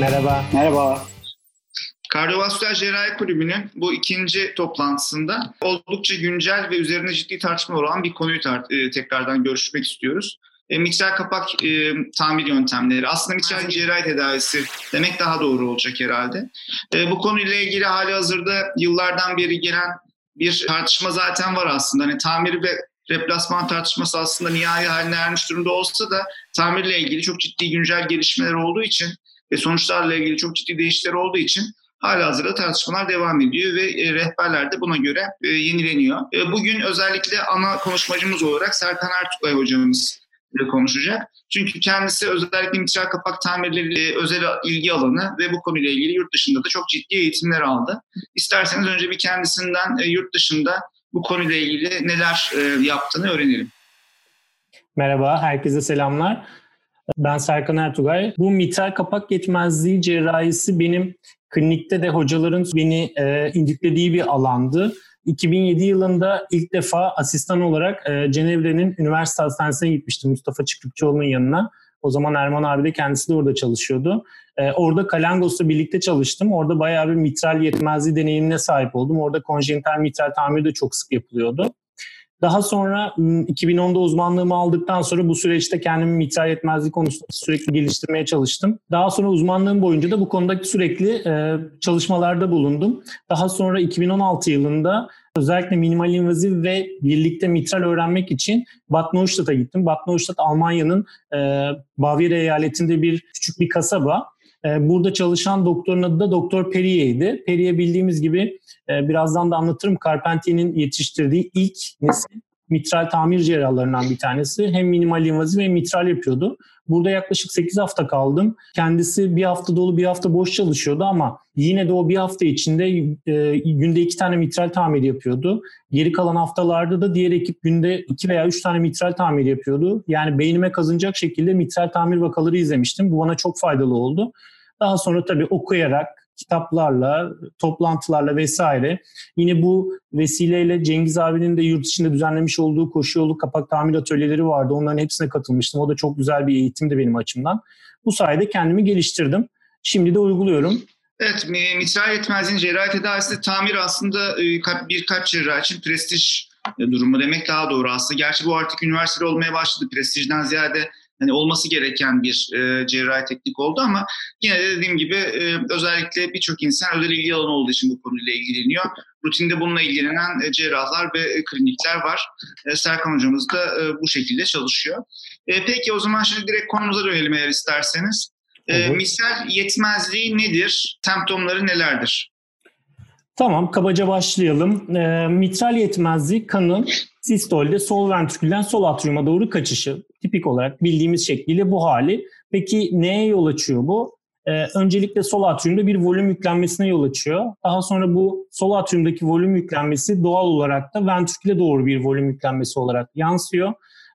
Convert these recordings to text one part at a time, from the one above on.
Merhaba. Merhaba. Kardiyovasküler Cerrahi Kulübü'nün bu ikinci toplantısında oldukça güncel ve üzerine ciddi tartışma olan bir konuyu tar- e, tekrardan görüşmek istiyoruz. E, mitral kapak e, tamir yöntemleri, aslında mitral cerrahi tedavisi demek daha doğru olacak herhalde. E, bu konuyla ilgili hali hazırda yıllardan beri gelen bir tartışma zaten var aslında. Hani tamir ve replasman tartışması aslında nihai haline ermiş durumda olsa da tamirle ilgili çok ciddi güncel gelişmeler olduğu için ve sonuçlarla ilgili çok ciddi değişiklikler olduğu için hala hazırda tartışmalar devam ediyor ve e, rehberler de buna göre e, yenileniyor. E, bugün özellikle ana konuşmacımız olarak Serkan Ertuğay hocamız ile konuşacak. Çünkü kendisi özellikle mitral kapak tamirleri özel ilgi alanı ve bu konuyla ilgili yurt dışında da çok ciddi eğitimler aldı. İsterseniz önce bir kendisinden yurt dışında bu konuyla ilgili neler yaptığını öğrenelim. Merhaba, herkese selamlar. Ben Serkan Ertugay. Bu mitral kapak yetmezliği cerrahisi benim klinikte de hocaların beni e, indiklediği bir alandı. 2007 yılında ilk defa asistan olarak e, Cenevre'nin üniversite hastanesine gitmiştim Mustafa Çıkrıkçıoğlu'nun yanına. O zaman Erman abi de kendisi de orada çalışıyordu. E, orada Kalangos'la birlikte çalıştım. Orada bayağı bir mitral yetmezliği deneyimine sahip oldum. Orada konjenital mitral tamiri de çok sık yapılıyordu. Daha sonra 2010'da uzmanlığımı aldıktan sonra bu süreçte kendimi mitral yetmezliği konusunda sürekli geliştirmeye çalıştım. Daha sonra uzmanlığım boyunca da bu konudaki sürekli çalışmalarda bulundum. Daha sonra 2016 yılında özellikle minimal invaziv ve birlikte mitral öğrenmek için Bad Neustadt'a gittim. Bad Neustadt Almanya'nın e, eyaletinde bir küçük bir kasaba. E, burada çalışan doktorun adı da Doktor Perrier'di. Perrier bildiğimiz gibi e, birazdan da anlatırım. Carpentier'in yetiştirdiği ilk nesil mitral tamir cerrahlarından bir tanesi. Hem minimal invaziv hem mitral yapıyordu. Burada yaklaşık 8 hafta kaldım. Kendisi bir hafta dolu bir hafta boş çalışıyordu ama yine de o bir hafta içinde e, günde iki tane mitral tamiri yapıyordu. Geri kalan haftalarda da diğer ekip günde iki veya üç tane mitral tamiri yapıyordu. Yani beynime kazınacak şekilde mitral tamir vakaları izlemiştim. Bu bana çok faydalı oldu. Daha sonra tabii okuyarak, kitaplarla, toplantılarla vesaire. Yine bu vesileyle Cengiz abinin de yurt içinde düzenlemiş olduğu koşu yolu kapak tamir atölyeleri vardı. Onların hepsine katılmıştım. O da çok güzel bir eğitimdi benim açımdan. Bu sayede kendimi geliştirdim. Şimdi de uyguluyorum. Evet, mitral yetmezliğin cerrahi tedavisi tamir aslında e, birkaç cerrah için prestij e, durumu demek daha doğru aslında. Gerçi bu artık üniversite olmaya başladı. Prestijden ziyade hani olması gereken bir e, cerrahi teknik oldu ama yine de dediğim gibi e, özellikle birçok insan özel ilgi alanı olduğu için bu konuyla ilgileniyor. Rutinde bununla ilgilenen e, cerrahlar ve e, klinikler var. E, Serkan hocamız da e, bu şekilde çalışıyor. E, peki o zaman şimdi direkt konumuza dönelim eğer isterseniz. E, misal yetmezliği nedir? Semptomları nelerdir? Tamam, kabaca başlayalım. E, mitral yetmezliği kanın sistolde sol ventrikülden sol atriuma doğru kaçışı. Tipik olarak bildiğimiz şekliyle bu hali. Peki neye yol açıyor bu? Ee, öncelikle sol atriumda bir volüm yüklenmesine yol açıyor. Daha sonra bu sol atriumdaki volüm yüklenmesi doğal olarak da ventriküle doğru bir volüm yüklenmesi olarak yansıyor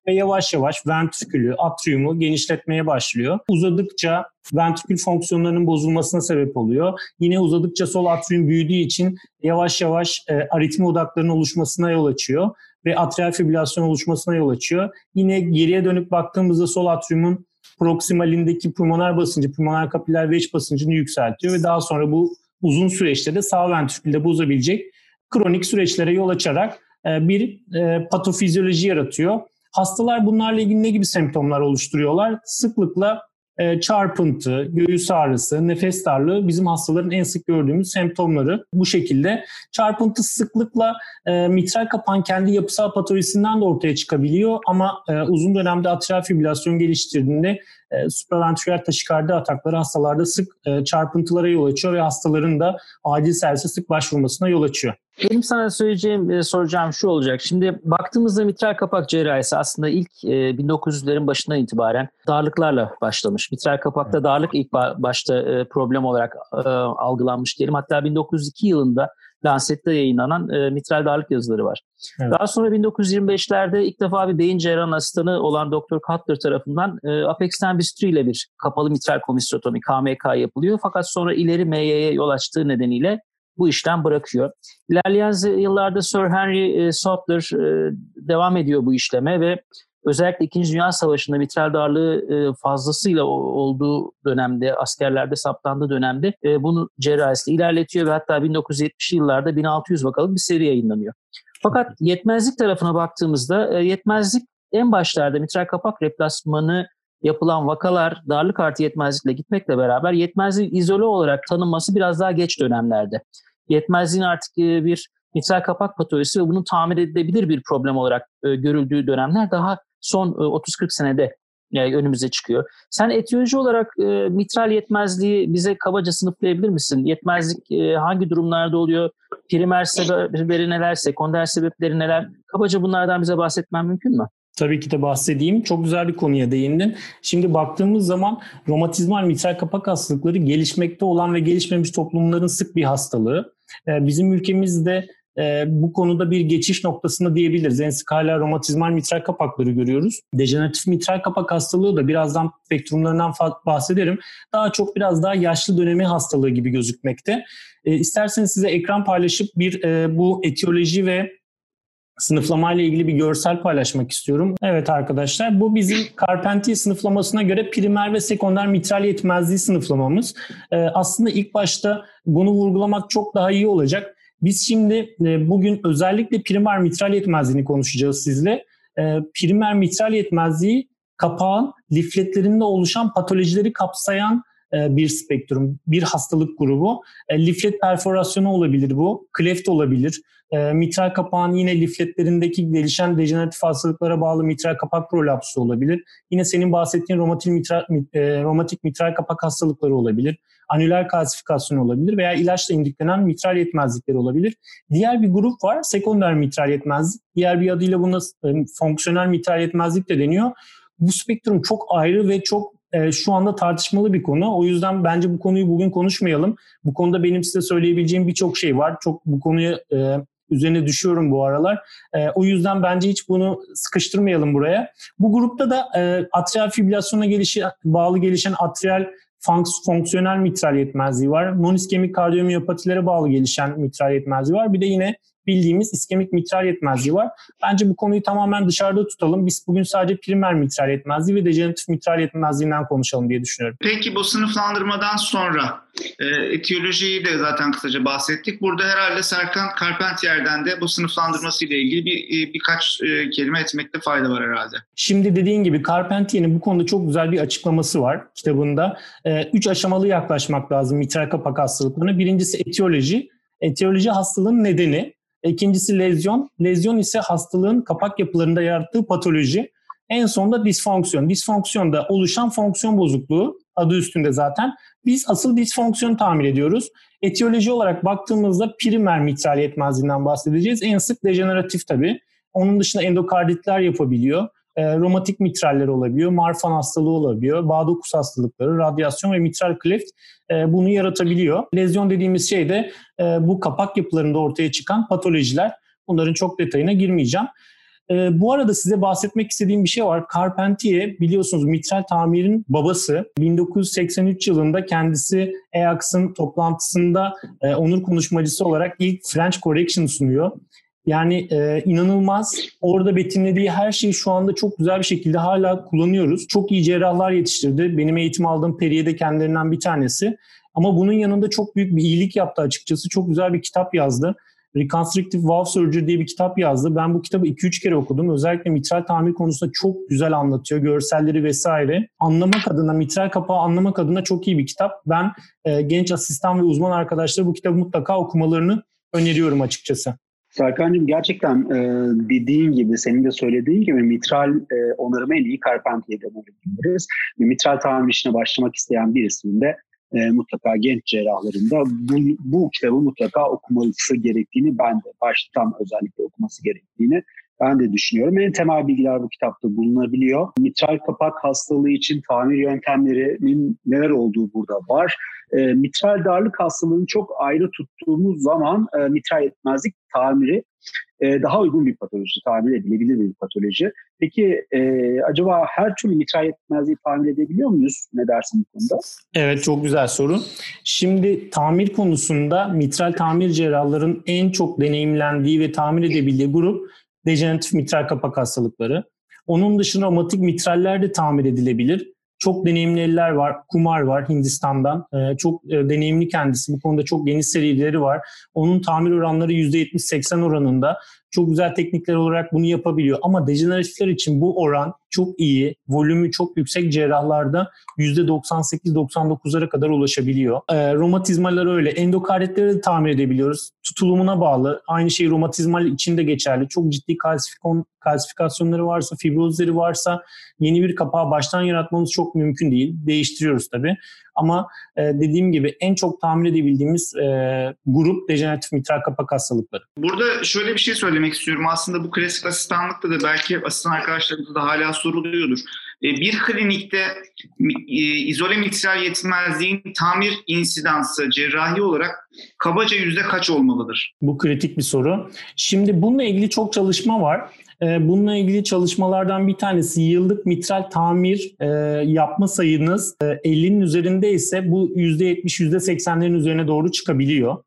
ve yavaş yavaş ventrikülü, atriumu genişletmeye başlıyor. Uzadıkça ventrikül fonksiyonlarının bozulmasına sebep oluyor. Yine uzadıkça sol atrium büyüdüğü için yavaş yavaş e, aritmi odaklarının oluşmasına yol açıyor ve atrial fibrilasyon oluşmasına yol açıyor. Yine geriye dönüp baktığımızda sol atriumun proksimalindeki pulmoner basıncı, pulmoner kapiler veç basıncını yükseltiyor ve daha sonra bu uzun süreçte de sağ ventrikülde bozabilecek kronik süreçlere yol açarak e, bir e, patofizyoloji yaratıyor. Hastalar bunlarla ilgili ne gibi semptomlar oluşturuyorlar? Sıklıkla e, çarpıntı, göğüs ağrısı, nefes darlığı bizim hastaların en sık gördüğümüz semptomları bu şekilde. Çarpıntı sıklıkla e, mitral kapağın kendi yapısal patolojisinden de ortaya çıkabiliyor ama e, uzun dönemde atrial fibrilasyon geliştirdiğinde e, supraventriküler taşikardi atakları hastalarda sık e, çarpıntılara yol açıyor ve hastaların da acil servise sık başvurmasına yol açıyor. Benim sana söyleyeceğim, e, soracağım şu olacak. Şimdi baktığımızda mitral kapak cerrahisi aslında ilk 1900'lerin başından itibaren darlıklarla başlamış. Mitral kapakta darlık ilk başta problem olarak algılanmış diyelim. Hatta 1902 yılında Lancet'te yayınlanan e, mitral darlık yazıları var. Evet. Daha sonra 1925'lerde ilk defa bir beyin cerrahı asistanı olan Dr. Cutler tarafından e, apexten bistri ile bir kapalı mitral komisyotomi KMK yapılıyor. Fakat sonra ileri MY'ye yol açtığı nedeniyle bu işlem bırakıyor. İlerleyen yıllarda Sir Henry e, Sautler e, devam ediyor bu işleme ve özellikle 2. Dünya Savaşı'nda mitral darlığı e, fazlasıyla olduğu dönemde, askerlerde saptandığı dönemde e, bunu cerrahisiyle ilerletiyor ve hatta 1970'li yıllarda 1600 vakalık bir seri yayınlanıyor. Fakat yetmezlik tarafına baktığımızda e, yetmezlik en başlarda mitral kapak replasmanı yapılan vakalar darlık artı yetmezlikle gitmekle beraber yetmezliğin izole olarak tanınması biraz daha geç dönemlerde. Yetmezliğin artık bir mitral kapak patolojisi ve bunun tamir edilebilir bir problem olarak görüldüğü dönemler daha son 30-40 senede önümüze çıkıyor. Sen etiyoloji olarak mitral yetmezliği bize kabaca sınıflayabilir misin? Yetmezlik hangi durumlarda oluyor? Primer sebepleri neler, sekonder sebepleri neler? Kabaca bunlardan bize bahsetmen mümkün mü? Tabii ki de bahsedeyim. Çok güzel bir konuya değindin. Şimdi baktığımız zaman romatizmal mitral kapak hastalıkları gelişmekte olan ve gelişmemiş toplumların sık bir hastalığı. Ee, bizim ülkemizde e, bu konuda bir geçiş noktasında diyebiliriz. En sık romatizmal mitral kapakları görüyoruz. Dejeneratif mitral kapak hastalığı da birazdan spektrumlarından bahsederim. Daha çok biraz daha yaşlı dönemi hastalığı gibi gözükmekte. E, isterseniz size ekran paylaşıp bir e, bu etiyoloji ve sınıflama ile ilgili bir görsel paylaşmak istiyorum. Evet arkadaşlar bu bizim Carpentier sınıflamasına göre primer ve sekonder mitral yetmezliği sınıflamamız. Ee, aslında ilk başta bunu vurgulamak çok daha iyi olacak. Biz şimdi e, bugün özellikle primer mitral yetmezliğini konuşacağız sizle. E, primer mitral yetmezliği kapağın lifletlerinde oluşan patolojileri kapsayan e, bir spektrum, bir hastalık grubu. Liflet perforasyonu olabilir bu, kleft olabilir. Mitral kapağın yine lifletlerindeki gelişen dejeneratif hastalıklara bağlı mitral kapak prolapsı olabilir. Yine senin bahsettiğin romatik mitral, romatik mitral kapak hastalıkları olabilir. Anüler kalsifikasyon olabilir veya ilaçla indiklenen mitral yetmezlikleri olabilir. Diğer bir grup var, sekonder mitral yetmezlik. Diğer bir adıyla buna fonksiyonel mitral yetmezlik de deniyor. Bu spektrum çok ayrı ve çok e, şu anda tartışmalı bir konu. O yüzden bence bu konuyu bugün konuşmayalım. Bu konuda benim size söyleyebileceğim birçok şey var. Çok bu konuyu e, üzerine düşüyorum bu aralar. E, o yüzden bence hiç bunu sıkıştırmayalım buraya. Bu grupta da e, atrial fibrilasyona gelişi, bağlı gelişen atrial fonksiyonel mitral yetmezliği var. Non-iskemik kardiyomyopatilere bağlı gelişen mitral yetmezliği var. Bir de yine bildiğimiz iskemik mitral yetmezliği var. Bence bu konuyu tamamen dışarıda tutalım. Biz bugün sadece primer mitral yetmezliği ve dejeneratif mitral yetmezliğinden konuşalım diye düşünüyorum. Peki bu sınıflandırmadan sonra e, etiyolojiyi de zaten kısaca bahsettik. Burada herhalde Serkan Carpentier'den de bu sınıflandırması ile ilgili bir e, birkaç e, kelime etmekte fayda var herhalde. Şimdi dediğin gibi Carpentier'in bu konuda çok güzel bir açıklaması var kitabında. E, üç aşamalı yaklaşmak lazım mitral kapak hastalıklarına. Birincisi etiyoloji. Etiyoloji hastalığın nedeni. İkincisi lezyon. Lezyon ise hastalığın kapak yapılarında yarattığı patoloji. En sonunda disfonksiyon. Disfonksiyonda oluşan fonksiyon bozukluğu adı üstünde zaten. Biz asıl disfonksiyon tamir ediyoruz. Etiyoloji olarak baktığımızda primer mitral yetmezliğinden bahsedeceğiz. En sık dejeneratif tabii. Onun dışında endokarditler yapabiliyor e, romatik mitraller olabiliyor, Marfan hastalığı olabiliyor, bağ dokusu hastalıkları, radyasyon ve mitral kleft e, bunu yaratabiliyor. Lezyon dediğimiz şey de e, bu kapak yapılarında ortaya çıkan patolojiler. Bunların çok detayına girmeyeceğim. E, bu arada size bahsetmek istediğim bir şey var. Carpentier biliyorsunuz mitral tamirin babası. 1983 yılında kendisi EACS'ın toplantısında e, onur konuşmacısı olarak ilk French Correction sunuyor. Yani e, inanılmaz. Orada betimlediği her şeyi şu anda çok güzel bir şekilde hala kullanıyoruz. Çok iyi cerrahlar yetiştirdi. Benim eğitim aldığım Periye'de kendilerinden bir tanesi. Ama bunun yanında çok büyük bir iyilik yaptı açıkçası. Çok güzel bir kitap yazdı. Reconstructive Valve Surgery diye bir kitap yazdı. Ben bu kitabı 2-3 kere okudum. Özellikle mitral tamir konusunda çok güzel anlatıyor. Görselleri vesaire. Anlamak adına, mitral kapağı anlamak adına çok iyi bir kitap. Ben e, genç asistan ve uzman arkadaşlara bu kitabı mutlaka okumalarını öneriyorum açıkçası. Serkan'cığım gerçekten e, dediğin gibi, senin de söylediğin gibi mitral e, onarımı en iyi Carpentier'den öğrenebiliriz. Mitral tamir işine başlamak isteyen birisinin de e, mutlaka genç cerrahlarında bu, bu kitabı mutlaka okuması gerektiğini ben de baştan özellikle okuması gerektiğini ben de düşünüyorum. En temel bilgiler bu kitapta bulunabiliyor. Mitral kapak hastalığı için tamir yöntemlerinin neler olduğu burada var. E, mitral darlık hastalığını çok ayrı tuttuğumuz zaman e, mitral yetmezlik tamiri e, daha uygun bir patoloji, tamir edilebilir bir patoloji. Peki e, acaba her türlü mitral yetmezliği tamir edebiliyor muyuz? Ne dersin bu konuda? Evet çok güzel soru. Şimdi tamir konusunda mitral tamir cerrahların en çok deneyimlendiği ve tamir edebildiği grup dejeneratif mitral kapak hastalıkları. Onun dışında romatik mitraller de tamir edilebilir. Çok deneyimli eller var. Kumar var Hindistan'dan. Ee, çok e, deneyimli kendisi. Bu konuda çok geniş serileri var. Onun tamir oranları %70-80 oranında. Çok güzel teknikler olarak bunu yapabiliyor. Ama dejeneratifler için bu oran çok iyi. Volümü çok yüksek cerrahlarda %98-99'lara kadar ulaşabiliyor. E, romatizmalar öyle. Endokarditleri de tamir edebiliyoruz. Tutulumuna bağlı. Aynı şey romatizmal için de geçerli. Çok ciddi kalsifikon, kalsifikasyonları varsa, fibrozları varsa yeni bir kapağı baştan yaratmamız çok mümkün değil. Değiştiriyoruz tabii. Ama e, dediğim gibi en çok tamir edebildiğimiz e, grup dejeneratif mitral kapak hastalıkları. Burada şöyle bir şey söylemek istiyorum. Aslında bu klasik asistanlıkta da belki asistan arkadaşlarımızda da hala soruluyordur. E, bir klinikte e, izole mitral yetmezliğin tamir insidansı cerrahi olarak kabaca yüzde kaç olmalıdır? Bu kritik bir soru. Şimdi bununla ilgili çok çalışma var. E, bununla ilgili çalışmalardan bir tanesi yıllık mitral tamir yapma sayınız 50'nin üzerinde ise bu %70, %80'lerin üzerine doğru çıkabiliyor.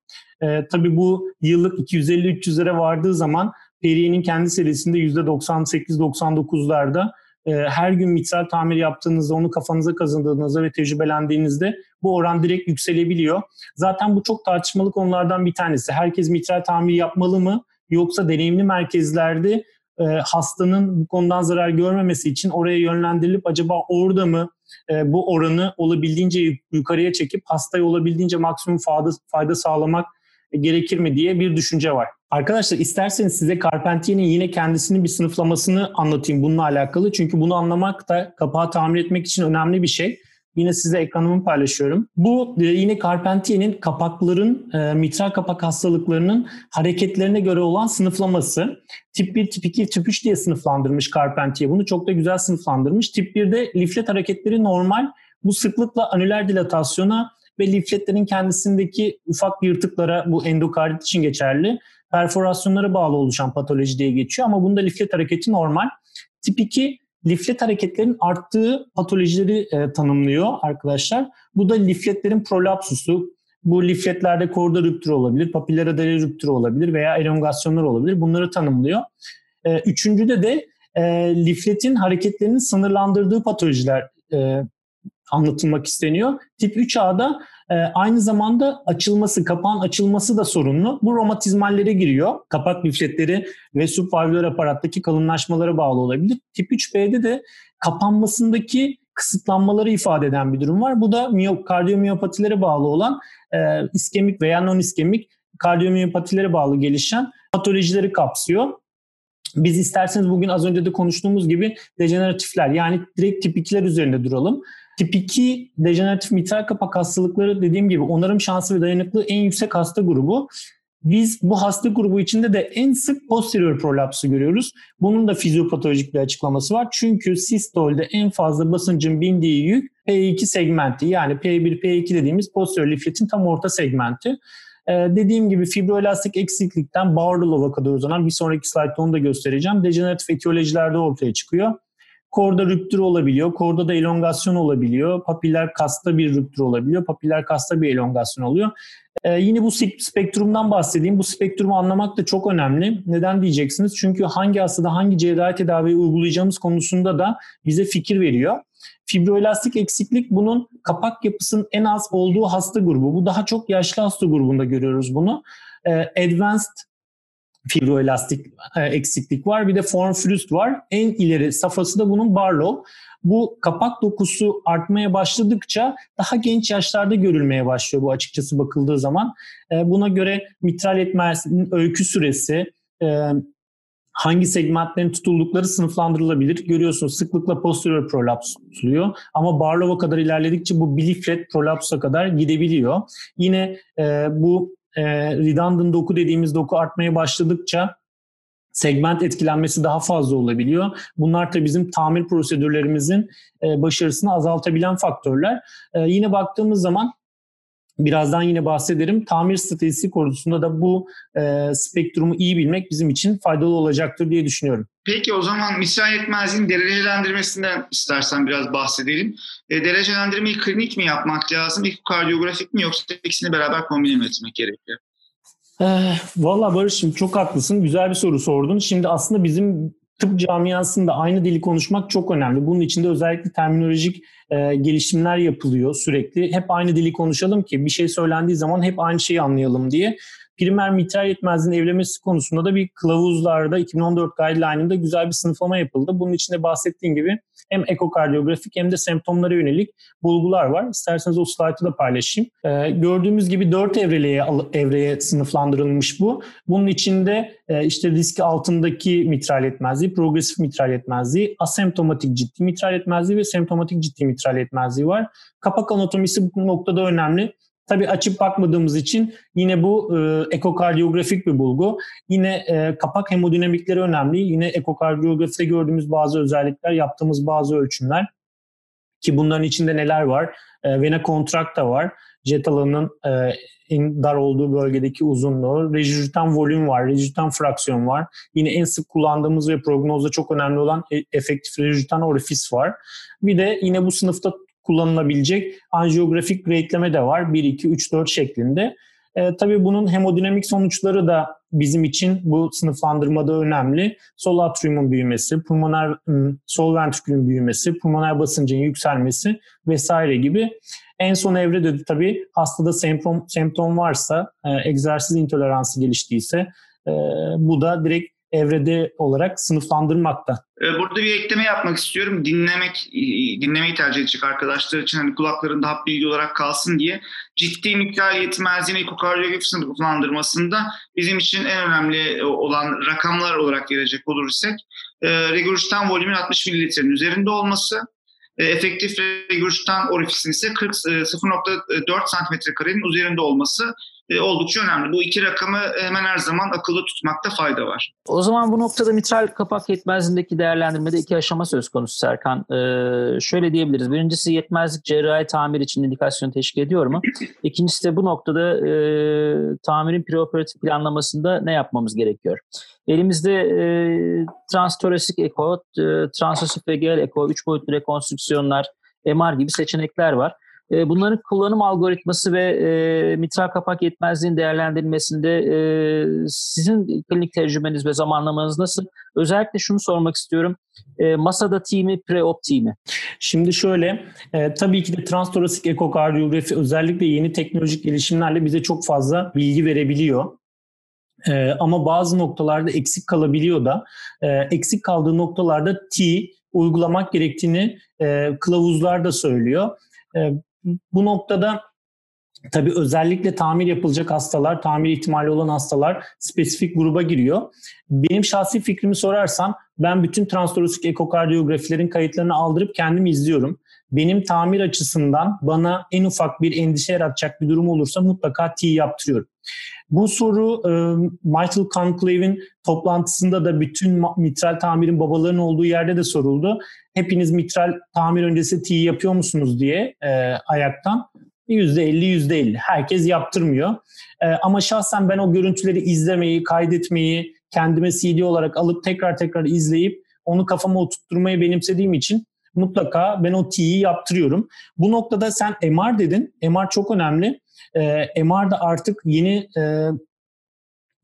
Tabii bu yıllık 250-300'lere vardığı zaman Perrier'in kendi serisinde %98-99'larda ee, her gün mitral tamir yaptığınızda, onu kafanıza kazandığınızda ve tecrübelendiğinizde bu oran direkt yükselebiliyor. Zaten bu çok tartışmalı konulardan bir tanesi. Herkes mitral tamir yapmalı mı? Yoksa deneyimli merkezlerde e, hastanın bu konudan zarar görmemesi için oraya yönlendirilip acaba orada mı e, bu oranı olabildiğince yukarıya çekip hastaya olabildiğince maksimum fayda, fayda sağlamak gerekir mi diye bir düşünce var. Arkadaşlar isterseniz size Carpentier'in yine kendisinin bir sınıflamasını anlatayım bununla alakalı. Çünkü bunu anlamak da kapağı tamir etmek için önemli bir şey. Yine size ekranımı paylaşıyorum. Bu e, yine Carpentier'in kapakların, e, mitral kapak hastalıklarının hareketlerine göre olan sınıflaması. Tip 1, tip 2, tip 3 diye sınıflandırmış Carpentier. Bunu çok da güzel sınıflandırmış. Tip 1'de liflet hareketleri normal. Bu sıklıkla anüler dilatasyona ve lifletlerin kendisindeki ufak yırtıklara bu endokardit için geçerli perforasyonlara bağlı oluşan patoloji diye geçiyor ama bunda liflet hareketi normal. Tip 2 liflet hareketlerin arttığı patolojileri e, tanımlıyor arkadaşlar. Bu da lifletlerin prolapsusu. Bu lifletlerde korda rüptürü olabilir, papiller adali rüptürü olabilir veya elongasyonlar olabilir. Bunları tanımlıyor. E, üçüncüde de e, lifletin hareketlerinin sınırlandırdığı patolojiler e, anlatılmak isteniyor. Tip 3A'da e, aynı zamanda açılması, kapağın açılması da sorunlu. Bu romatizmallere giriyor. Kapak lifletleri ve subvalvüler aparattaki kalınlaşmalara bağlı olabilir. Tip 3B'de de kapanmasındaki kısıtlanmaları ifade eden bir durum var. Bu da kardiyomyopatilere bağlı olan e, iskemik veya non iskemik kardiyomyopatilere bağlı gelişen patolojileri kapsıyor. Biz isterseniz bugün az önce de konuştuğumuz gibi dejeneratifler yani direkt tip 2'ler üzerinde duralım. Tip 2 dejeneratif mitral kapak hastalıkları dediğim gibi onarım şansı ve dayanıklı en yüksek hasta grubu. Biz bu hasta grubu içinde de en sık posterior prolapsı görüyoruz. Bunun da fizyopatolojik bir açıklaması var. Çünkü sistolde en fazla basıncın bindiği yük P2 segmenti yani P1, P2 dediğimiz posterior lifletin tam orta segmenti. Ee, dediğim gibi fibroelastik eksiklikten Barlow'a kadar uzanan bir sonraki slaytta onu da göstereceğim. Dejeneratif etiyolojilerde ortaya çıkıyor. Korda rüptür olabiliyor. Korda da elongasyon olabiliyor. Papiller kasta bir rüptür olabiliyor. Papiller kasta bir elongasyon oluyor. Ee, yine bu spektrumdan bahsedeyim. Bu spektrumu anlamak da çok önemli. Neden diyeceksiniz? Çünkü hangi hastada hangi cerrahi tedaviyi uygulayacağımız konusunda da bize fikir veriyor. Fibroelastik eksiklik bunun kapak yapısının en az olduğu hasta grubu. Bu daha çok yaşlı hasta grubunda görüyoruz bunu. Ee, advanced fibroelastik e, eksiklik var. Bir de form frust var. En ileri safhası da bunun Barlow. Bu kapak dokusu artmaya başladıkça daha genç yaşlarda görülmeye başlıyor bu açıkçası bakıldığı zaman. E, buna göre mitral yetmezliğinin öykü süresi, e, hangi segmentlerin tutuldukları sınıflandırılabilir. Görüyorsunuz sıklıkla posterior prolaps tutuluyor ama Barlow'a kadar ilerledikçe bu biliflet prolapsa kadar gidebiliyor. Yine e, bu e, redundant doku dediğimiz doku artmaya başladıkça segment etkilenmesi daha fazla olabiliyor. Bunlar da bizim tamir prosedürlerimizin e, başarısını azaltabilen faktörler. E, yine baktığımız zaman birazdan yine bahsederim. Tamir stratejisi konusunda da bu e, spektrumu iyi bilmek bizim için faydalı olacaktır diye düşünüyorum. Peki o zaman misal yetmezliğin derecelendirmesinden istersen biraz bahsedelim. E, derecelendirmeyi klinik mi yapmak lazım, kardiyografik mi yoksa ikisini beraber kombine mi etmek gerekiyor? Ee, Valla Barış'ım çok haklısın. Güzel bir soru sordun. Şimdi aslında bizim tıp camiasında aynı dili konuşmak çok önemli. Bunun için de özellikle terminolojik e, gelişimler yapılıyor sürekli. Hep aynı dili konuşalım ki bir şey söylendiği zaman hep aynı şeyi anlayalım diye primer mitral yetmezliğin evlemesi konusunda da bir kılavuzlarda 2014 guideline'ında güzel bir sınıflama yapıldı. Bunun içinde bahsettiğim gibi hem ekokardiyografik hem de semptomlara yönelik bulgular var. İsterseniz o slaytı da paylaşayım. Ee, gördüğümüz gibi dört evreliğe, evreye sınıflandırılmış bu. Bunun içinde e, işte riski altındaki mitral yetmezliği, progresif mitral yetmezliği, asemptomatik ciddi mitral yetmezliği ve semptomatik ciddi mitral yetmezliği var. Kapak anatomisi bu noktada önemli. Tabii açıp bakmadığımız için yine bu e, ekokardiyografik bir bulgu. Yine e, kapak hemodinamikleri önemli. Yine ekokardiyografide gördüğümüz bazı özellikler, yaptığımız bazı ölçümler ki bunların içinde neler var? E, vena kontrakta var. Jet alanının e, en dar olduğu bölgedeki uzunluğu. Rejütan volüm var, rejütan fraksiyon var. Yine en sık kullandığımız ve prognozda çok önemli olan e, efektif rejütan orifis var. Bir de yine bu sınıfta kullanılabilecek anjiyografik rate'leme de var. 1, 2, 3, 4 şeklinde. E, tabii bunun hemodinamik sonuçları da bizim için bu sınıflandırmada önemli. Sol atriumun büyümesi, pulmoner ıı, sol ventrikülün büyümesi, pulmoner basıncın yükselmesi vesaire gibi. En son evrede de tabii hastada semptom, semptom varsa, e, egzersiz intoleransı geliştiyse e, bu da direkt evrede olarak sınıflandırmakta. Ee, burada bir ekleme yapmak istiyorum. Dinlemek, dinlemeyi tercih edecek arkadaşlar için hani kulaklarında hap bilgi olarak kalsın diye ciddi miktar yetmezliğini ekokardiyografi sınıflandırmasında bizim için en önemli olan rakamlar olarak gelecek olursak e, regurgitan volümün 60 mililitrenin üzerinde olması, e, efektif regurgitan orifisin ise 40 0.4 santimetre karenin üzerinde olması e, oldukça önemli. Bu iki rakamı hemen her zaman akılda tutmakta fayda var. O zaman bu noktada mitral kapak yetmezliğindeki değerlendirmede iki aşama söz konusu Serkan. Ee, şöyle diyebiliriz. Birincisi yetmezlik cerrahi tamir için indikasyon teşkil ediyor mu? İkincisi de bu noktada e, tamirin preoperatif planlamasında ne yapmamız gerekiyor? Elimizde e, transtorasik eko, e, transosifegel eko, üç boyutlu rekonstrüksiyonlar, MR gibi seçenekler var. E, bunların kullanım algoritması ve e, mitral kapak yetmezliğin değerlendirilmesinde e, sizin klinik tecrübeniz ve zamanlamanız nasıl? Özellikle şunu sormak istiyorum. E, masada T mi, pre-op T mi? Şimdi şöyle, e, tabii ki de transtorasik ekokardiyografi özellikle yeni teknolojik gelişimlerle bize çok fazla bilgi verebiliyor. Ee, ama bazı noktalarda eksik kalabiliyor da e, eksik kaldığı noktalarda T uygulamak gerektiğini e, kılavuzlar da söylüyor. E, bu noktada tabii özellikle tamir yapılacak hastalar, tamir ihtimali olan hastalar spesifik gruba giriyor. Benim şahsi fikrimi sorarsan ben bütün transtorossik ekokardiyografilerin kayıtlarını aldırıp kendim izliyorum. Benim tamir açısından bana en ufak bir endişe yaratacak bir durum olursa mutlaka T yaptırıyorum. Bu soru e, Michael Conclave'in toplantısında da bütün mitral tamirin babalarının olduğu yerde de soruldu. Hepiniz mitral tamir öncesi T yapıyor musunuz diye e, ayaktan. %50 %50 herkes yaptırmıyor. E, ama şahsen ben o görüntüleri izlemeyi, kaydetmeyi, kendime CD olarak alıp tekrar tekrar izleyip onu kafama oturtturmayı benimsediğim için mutlaka ben o T'yi yaptırıyorum. Bu noktada sen MR dedin. MR çok önemli. E, MR da artık yeni e,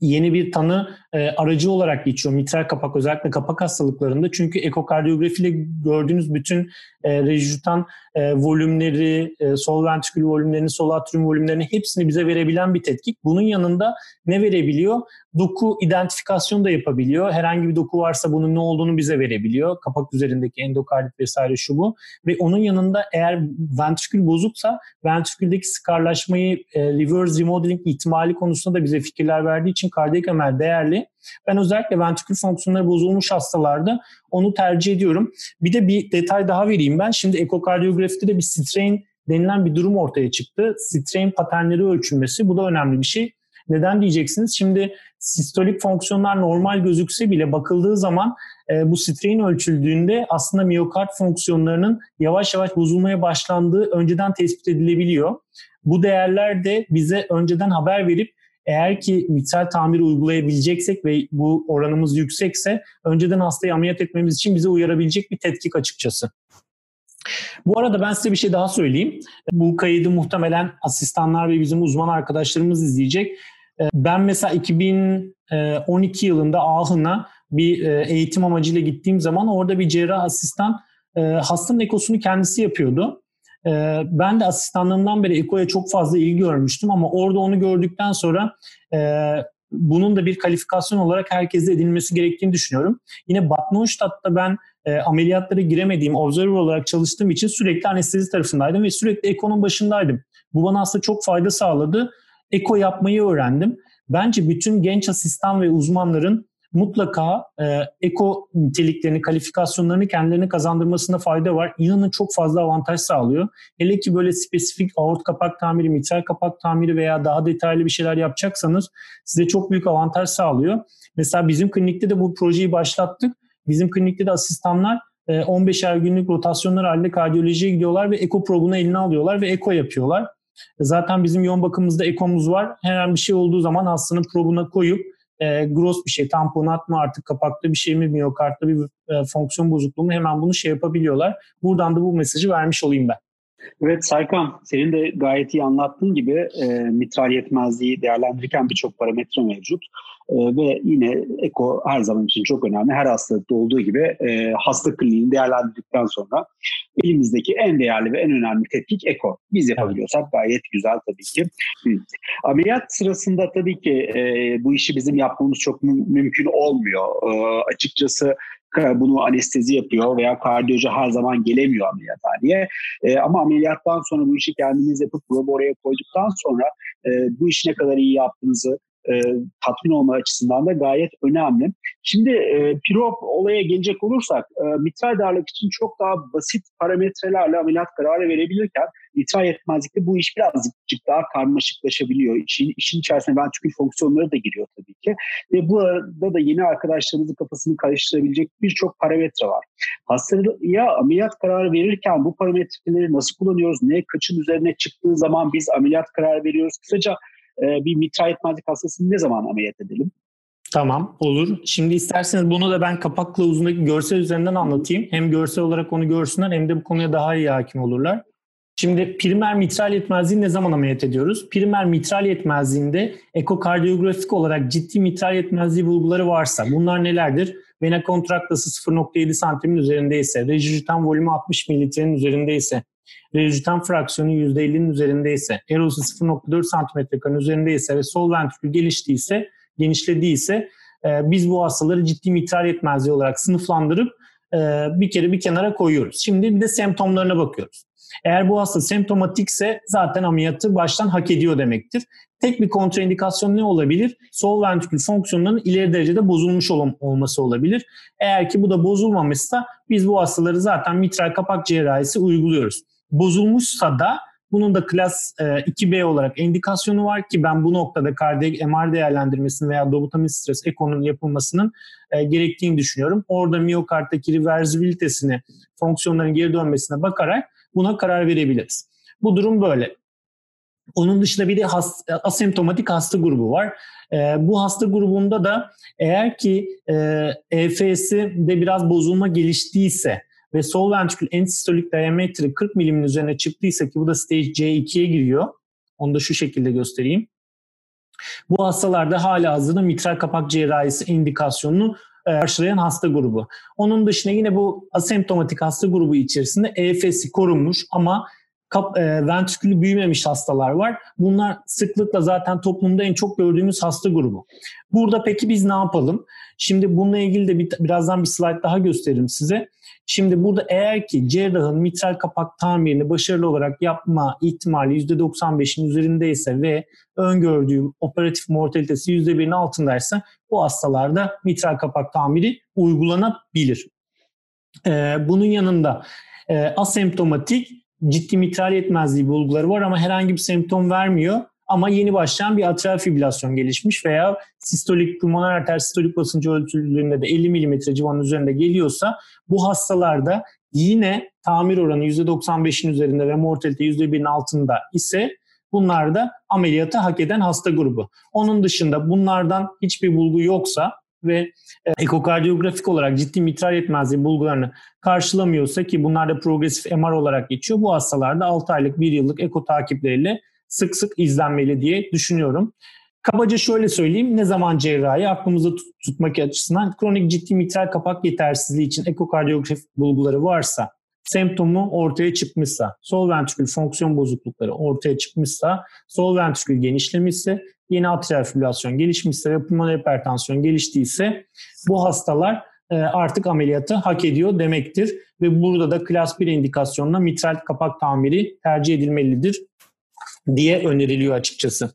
yeni bir tanı e, aracı olarak geçiyor mitral kapak özellikle kapak hastalıklarında. Çünkü ekokardiyografiyle gördüğünüz bütün e, rejütan e, volümleri, e, sol ventrikül volümlerini, sol atrium volümlerini hepsini bize verebilen bir tetkik. Bunun yanında ne verebiliyor? Doku identifikasyon da yapabiliyor. Herhangi bir doku varsa bunun ne olduğunu bize verebiliyor. Kapak üzerindeki endokardit vesaire şu bu. Ve onun yanında eğer ventrikül bozuksa ventriküldeki skarlaşmayı e, reverse remodeling ihtimali konusunda da bize fikirler verdiği için kardiyak MR değerli. Ben özellikle ventrikül fonksiyonları bozulmuş hastalarda onu tercih ediyorum. Bir de bir detay daha vereyim ben. Şimdi ekokardiyografide de bir strain denilen bir durum ortaya çıktı. Strain paternleri ölçülmesi bu da önemli bir şey. Neden diyeceksiniz? Şimdi sistolik fonksiyonlar normal gözükse bile bakıldığı zaman e, bu strain ölçüldüğünde aslında miyokard fonksiyonlarının yavaş yavaş bozulmaya başlandığı önceden tespit edilebiliyor. Bu değerler de bize önceden haber verip eğer ki mitral tamir uygulayabileceksek ve bu oranımız yüksekse önceden hastayı ameliyat etmemiz için bize uyarabilecek bir tetkik açıkçası. Bu arada ben size bir şey daha söyleyeyim. Bu kaydı muhtemelen asistanlar ve bizim uzman arkadaşlarımız izleyecek. Ben mesela 2012 yılında Ahın'a bir e, eğitim amacıyla gittiğim zaman orada bir cerrah asistan e, hastanın ekosunu kendisi yapıyordu. E, ben de asistanlığımdan beri ekoya çok fazla ilgi görmüştüm ama orada onu gördükten sonra e, bunun da bir kalifikasyon olarak herkese edinilmesi gerektiğini düşünüyorum. Yine Bad Neustadt'ta ben e, ameliyatlara giremediğim observer olarak çalıştığım için sürekli anestezi tarafındaydım ve sürekli ekonun başındaydım. Bu bana aslında çok fayda sağladı. Eko yapmayı öğrendim. Bence bütün genç asistan ve uzmanların mutlaka e, eko niteliklerini, kalifikasyonlarını kendilerine kazandırmasında fayda var. İnanın çok fazla avantaj sağlıyor. Hele ki böyle spesifik aort kapak tamiri, mitral kapak tamiri veya daha detaylı bir şeyler yapacaksanız size çok büyük avantaj sağlıyor. Mesela bizim klinikte de bu projeyi başlattık. Bizim klinikte de asistanlar 15'er günlük rotasyonlar halinde kardiyolojiye gidiyorlar ve eko probunu eline alıyorlar ve eko yapıyorlar. Zaten bizim yoğun bakımımızda ekomuz var. Her bir şey olduğu zaman hastanın probuna koyup e, gross bir şey, tamponat mı artık kapakta bir şey mi, miyokartta bir e, fonksiyon bozukluğu mu hemen bunu şey yapabiliyorlar. Buradan da bu mesajı vermiş olayım ben. Evet Saykan, senin de gayet iyi anlattığın gibi e, mitral yetmezliği değerlendirirken birçok parametre mevcut. E, ve yine eko her zaman için çok önemli. Her hastalıkta olduğu gibi e, hasta kliniğini değerlendirdikten sonra elimizdeki en değerli ve en önemli tetkik eko. Biz yapabiliyorsak gayet güzel tabii ki. Hı. Ameliyat sırasında tabii ki e, bu işi bizim yapmamız çok mü- mümkün olmuyor. E, açıkçası bunu anestezi yapıyor veya kardiyocu her zaman gelemiyor ameliyathaneye. E, ama ameliyattan sonra bu işi kendiniz yapıp probu oraya koyduktan sonra e, bu işi ne kadar iyi yaptığınızı e, tatmin olma açısından da gayet önemli. Şimdi e, PIROP olaya gelecek olursak e, mitral darlık için çok daha basit parametrelerle ameliyat kararı verebilirken mitral yetmezlikte bu iş birazcık daha karmaşıklaşabiliyor. İşin, işin içerisine ventrikül fonksiyonları da giriyor tabii ki. Ve bu arada da yeni arkadaşlarımızın kafasını karıştırabilecek birçok parametre var. Hastaya ameliyat kararı verirken bu parametreleri nasıl kullanıyoruz? Ne kaçın üzerine çıktığı zaman biz ameliyat kararı veriyoruz? Kısaca e, bir mitral yetmezlik hastasını ne zaman ameliyat edelim? Tamam olur. Şimdi isterseniz bunu da ben kapak kılavuzundaki görsel üzerinden anlatayım. Hem görsel olarak onu görsünler hem de bu konuya daha iyi hakim olurlar. Şimdi primer mitral yetmezliği ne zaman ameliyat ediyoruz? Primer mitral yetmezliğinde ekokardiyografik olarak ciddi mitral yetmezliği bulguları varsa bunlar nelerdir? Vena kontraktası 0.7 santimin üzerindeyse, regurgitan volümü 60 mililitrenin üzerindeyse, regurgitan fraksiyonu %50'nin üzerindeyse, erosu 0.4 santimetre kan üzerindeyse ve sol ventrikül geliştiyse, genişlediyse e, biz bu hastaları ciddi mitral yetmezliği olarak sınıflandırıp e, bir kere bir kenara koyuyoruz. Şimdi bir de semptomlarına bakıyoruz. Eğer bu hasta semptomatikse zaten ameliyatı baştan hak ediyor demektir. Tek bir kontraindikasyon ne olabilir? Sol ventrikül fonksiyonlarının ileri derecede bozulmuş ol- olması olabilir. Eğer ki bu da bozulmamışsa biz bu hastaları zaten mitral kapak cerrahisi uyguluyoruz. Bozulmuşsa da bunun da klas e, 2B olarak indikasyonu var ki ben bu noktada kardiyak MR değerlendirmesinin veya dobutamine stres ekonun yapılmasının e, gerektiğini düşünüyorum. Orada miyokarttaki reversibilitesini, fonksiyonların geri dönmesine bakarak buna karar verebiliriz. Bu durum böyle. Onun dışında bir de hast, asemptomatik hasta grubu var. E, bu hasta grubunda da eğer ki e, EFS'i de biraz bozulma geliştiyse ve sol ventrikül ensistolik diametri 40 milimin üzerine çıktıysa ki bu da stage C2'ye giriyor. Onu da şu şekilde göstereyim. Bu hastalarda hala hazırda mitral kapak cerrahisi indikasyonunu karşılayan hasta grubu. Onun dışında yine bu asemptomatik hasta grubu içerisinde EFS'i korunmuş ama kap, e, ventrikülü büyümemiş hastalar var. Bunlar sıklıkla zaten toplumda en çok gördüğümüz hasta grubu. Burada peki biz ne yapalım? Şimdi bununla ilgili de bir, birazdan bir slide daha gösteririm size. Şimdi burada eğer ki cerrahın mitral kapak tamirini başarılı olarak yapma ihtimali %95'in üzerindeyse ve öngördüğü operatif mortalitesi %1'in altındaysa bu hastalarda mitral kapak tamiri uygulanabilir. Ee, bunun yanında e, asemptomatik ciddi mitral yetmezliği bulguları var ama herhangi bir semptom vermiyor. Ama yeni başlayan bir atrial fibrilasyon gelişmiş veya sistolik pulmoner arter sistolik basıncı ölçüldüğünde de 50 mm civarının üzerinde geliyorsa bu hastalarda yine tamir oranı %95'in üzerinde ve mortalite %1'in altında ise bunlar da ameliyatı hak eden hasta grubu. Onun dışında bunlardan hiçbir bulgu yoksa ve e, ekokardiyografik olarak ciddi mitral yetmezliği bulgularını karşılamıyorsa ki bunlar da progresif MR olarak geçiyor. Bu hastalarda 6 aylık 1 yıllık eko takipleriyle sık sık izlenmeli diye düşünüyorum. Kabaca şöyle söyleyeyim. Ne zaman cerrahi aklımızda tut, tutmak açısından kronik ciddi mitral kapak yetersizliği için ekokardiyografi bulguları varsa, semptomu ortaya çıkmışsa, sol ventrikül fonksiyon bozuklukları ortaya çıkmışsa, sol ventrikül genişlemişse, yeni atrial fibrilasyon gelişmişse ve pulmoner hipertansiyon geliştiyse bu hastalar e, artık ameliyatı hak ediyor demektir. Ve burada da klas 1 indikasyonla mitral kapak tamiri tercih edilmelidir diye öneriliyor açıkçası.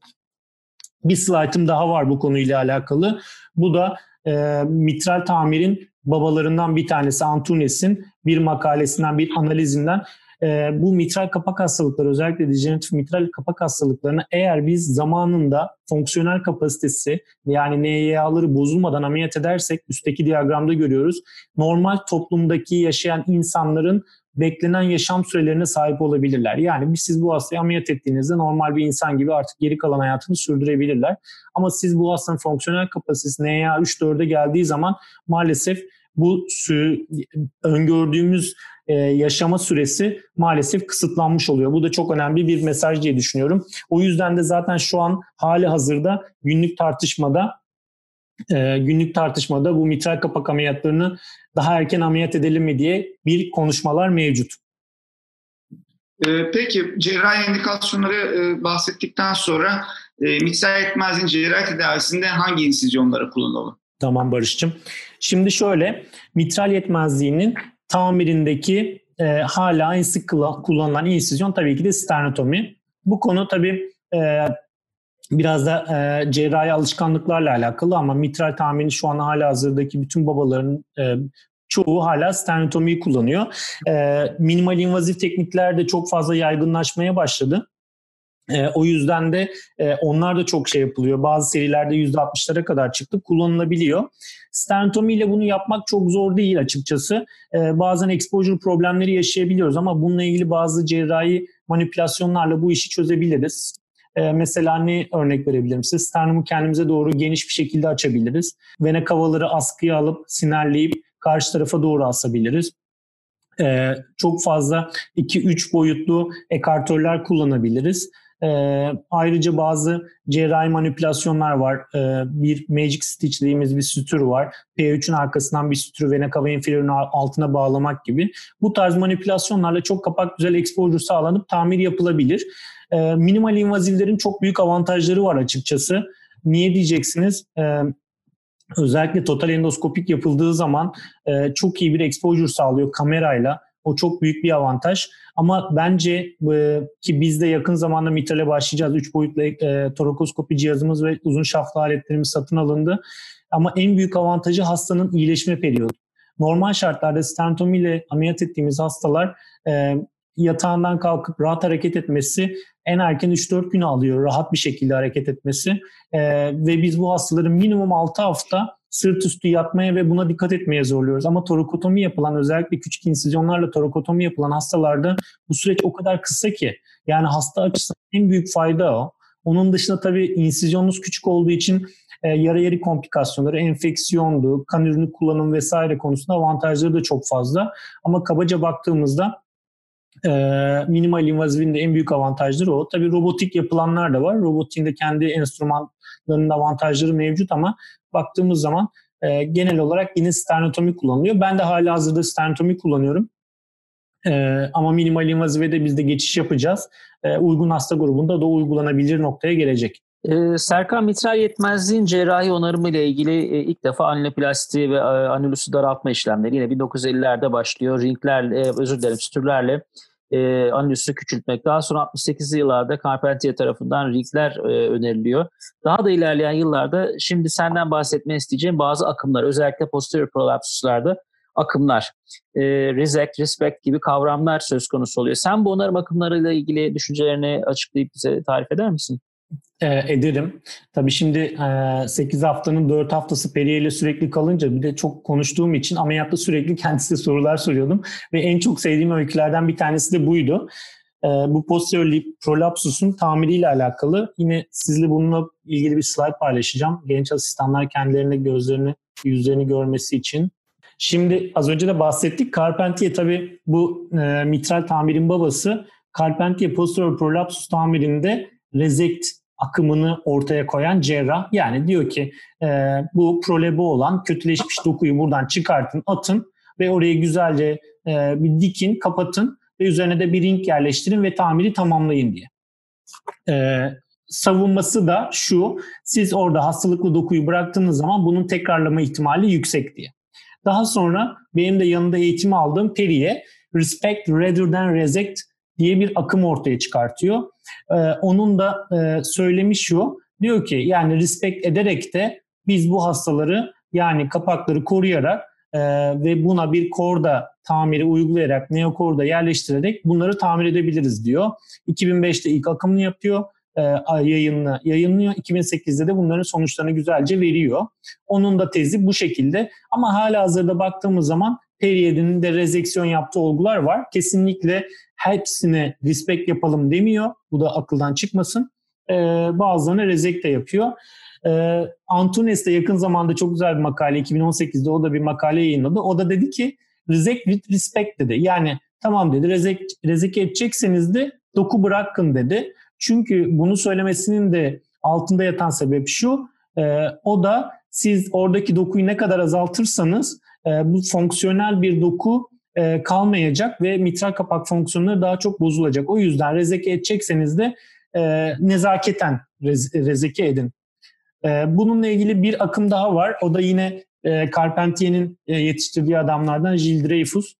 Bir slaytım daha var bu konuyla alakalı. Bu da e, mitral tamirin babalarından bir tanesi Antunes'in bir makalesinden, bir analizinden e, bu mitral kapak hastalıkları özellikle dejeneratif mitral kapak hastalıklarını eğer biz zamanında fonksiyonel kapasitesi yani NYA'ları bozulmadan ameliyat edersek üstteki diyagramda görüyoruz. Normal toplumdaki yaşayan insanların beklenen yaşam sürelerine sahip olabilirler. Yani siz bu hastayı ameliyat ettiğinizde normal bir insan gibi artık geri kalan hayatını sürdürebilirler. Ama siz bu hastanın fonksiyonel kapasitesi NYA 3-4'e geldiği zaman maalesef bu sü öngördüğümüz e, yaşama süresi maalesef kısıtlanmış oluyor. Bu da çok önemli bir mesaj diye düşünüyorum. O yüzden de zaten şu an hali hazırda günlük tartışmada e, günlük tartışmada bu mitral kapak ameliyatlarını daha erken ameliyat edelim mi diye bir konuşmalar mevcut. E, peki cerrahi indikasyonları e, bahsettikten sonra e, mitral yetmezliğin cerrahi tedavisinde hangi insizyonlara kullanılmalı? Tamam Barış'cığım. Şimdi şöyle mitral yetmezliğinin tamirindeki e, hala en sık kullanılan insizyon tabii ki de sternotomi. Bu konu tabii e, biraz da e, cerrahi alışkanlıklarla alakalı ama mitral tamirini şu an hala hazırdaki bütün babaların e, çoğu hala sternotomiyi kullanıyor. E, minimal invazif teknikler de çok fazla yaygınlaşmaya başladı. E, o yüzden de e, onlar da çok şey yapılıyor. Bazı serilerde %60'lara kadar çıktı. Kullanılabiliyor. Stentomi ile bunu yapmak çok zor değil açıkçası. E, bazen exposure problemleri yaşayabiliyoruz ama bununla ilgili bazı cerrahi manipülasyonlarla bu işi çözebiliriz. E, mesela ne örnek verebilirim size? Sternumu kendimize doğru geniş bir şekilde açabiliriz. Vene kavaları askıya alıp sinerleyip karşı tarafa doğru asabiliriz. Ee, çok fazla 2-3 boyutlu ekartörler kullanabiliriz. E, ayrıca bazı cerrahi manipülasyonlar var. E, bir magic stitch dediğimiz bir sütür var. P3'ün arkasından bir sütürü vena cava inferior'un altına bağlamak gibi. Bu tarz manipülasyonlarla çok kapak güzel exposure sağlanıp tamir yapılabilir. E, minimal invazivlerin çok büyük avantajları var açıkçası. Niye diyeceksiniz? E, özellikle total endoskopik yapıldığı zaman e, çok iyi bir exposure sağlıyor kamerayla. O çok büyük bir avantaj. Ama bence e, ki biz de yakın zamanda mitrale başlayacağız. Üç boyutlu e, torakoskopi cihazımız ve uzun şaftlı aletlerimiz satın alındı. Ama en büyük avantajı hastanın iyileşme periyodu. Normal şartlarda stentomi ile ameliyat ettiğimiz hastalar yatağından kalkıp rahat hareket etmesi en erken 3-4 gün alıyor rahat bir şekilde hareket etmesi. E, ve biz bu hastaların minimum 6 hafta sırt üstü yatmaya ve buna dikkat etmeye zorluyoruz. Ama torakotomi yapılan özellikle küçük insizyonlarla torakotomi yapılan hastalarda bu süreç o kadar kısa ki yani hasta açısından en büyük fayda o. Onun dışında tabii insizyonunuz küçük olduğu için e, yara yeri komplikasyonları, enfeksiyondu, kan ürünü kullanım vesaire konusunda avantajları da çok fazla. Ama kabaca baktığımızda e, minimal invazivin de en büyük avantajları o. Tabii robotik yapılanlar da var. Robotiğin de kendi enstrümanlarının avantajları mevcut ama baktığımız zaman e, genel olarak yine sternotomi kullanılıyor. Ben de hala hazırda sternotomi kullanıyorum. E, ama minimal invazive de biz de geçiş yapacağız. E, uygun hasta grubunda da uygulanabilir noktaya gelecek. Ee, Serkan mitral yetmezliğin cerrahi onarımı ile ilgili e, ilk defa anüloplasti ve e, anülüsü daraltma işlemleri yine 1950'lerde başlıyor. Ringlerle, e, özür dilerim, sütürlerle e, anüsü küçültmek. Daha sonra 68'li yıllarda Carpentier tarafından ringler e, öneriliyor. Daha da ilerleyen yıllarda şimdi senden bahsetmeni isteyeceğim bazı akımlar özellikle posterior prolapsuslarda akımlar, e, RISEC, RESPECT gibi kavramlar söz konusu oluyor. Sen bu onarım akımlarıyla ilgili düşüncelerini açıklayıp bize tarif eder misin? E, ederim. Tabii şimdi e, 8 haftanın 4 haftası periyle sürekli kalınca bir de çok konuştuğum için ameliyatta sürekli kendisine sorular soruyordum. Ve en çok sevdiğim öykülerden bir tanesi de buydu. E, bu posterior prolapsusun tamiriyle alakalı. Yine sizle bununla ilgili bir slide paylaşacağım. Genç asistanlar kendilerine gözlerini, yüzlerini görmesi için. Şimdi az önce de bahsettik. Carpentier tabii bu e, mitral tamirin babası. Carpentier posterior prolapsus tamirinde Rezect akımını ortaya koyan cerrah. Yani diyor ki e, bu prolebo olan kötüleşmiş dokuyu buradan çıkartın, atın ve orayı güzelce e, bir dikin, kapatın ve üzerine de bir ring yerleştirin ve tamiri tamamlayın diye. E, savunması da şu, siz orada hastalıklı dokuyu bıraktığınız zaman bunun tekrarlama ihtimali yüksek diye. Daha sonra benim de yanında eğitim aldığım Peri'ye Respect Rather Than Resect diye bir akım ortaya çıkartıyor. Ee, onun da e, söylemi şu, diyor ki yani respect ederek de biz bu hastaları yani kapakları koruyarak e, ve buna bir korda tamiri uygulayarak, neokorda yerleştirerek bunları tamir edebiliriz diyor. 2005'te ilk akımını yapıyor e, yayınla, yayınlıyor. 2008'de de bunların sonuçlarını güzelce veriyor. Onun da tezi bu şekilde. Ama hala hazırda baktığımız zaman Perier'in de rezeksiyon yaptığı olgular var. Kesinlikle hepsine respect yapalım demiyor. Bu da akıldan çıkmasın. Ee, bazılarına rezek de yapıyor. Ee, Antunes de yakın zamanda çok güzel bir makale 2018'de o da bir makale yayınladı. O da dedi ki rezek with respect dedi. Yani tamam dedi rezek, rezek edecekseniz de doku bırakın dedi. Çünkü bunu söylemesinin de altında yatan sebep şu. E, o da siz oradaki dokuyu ne kadar azaltırsanız bu fonksiyonel bir doku e, kalmayacak ve mitral kapak fonksiyonları daha çok bozulacak. O yüzden rezeke edecekseniz de e, nezaketen rez, rezeke edin. E, bununla ilgili bir akım daha var. O da yine e, Carpentier'in e, yetiştirdiği adamlardan Gilles Dreyfus.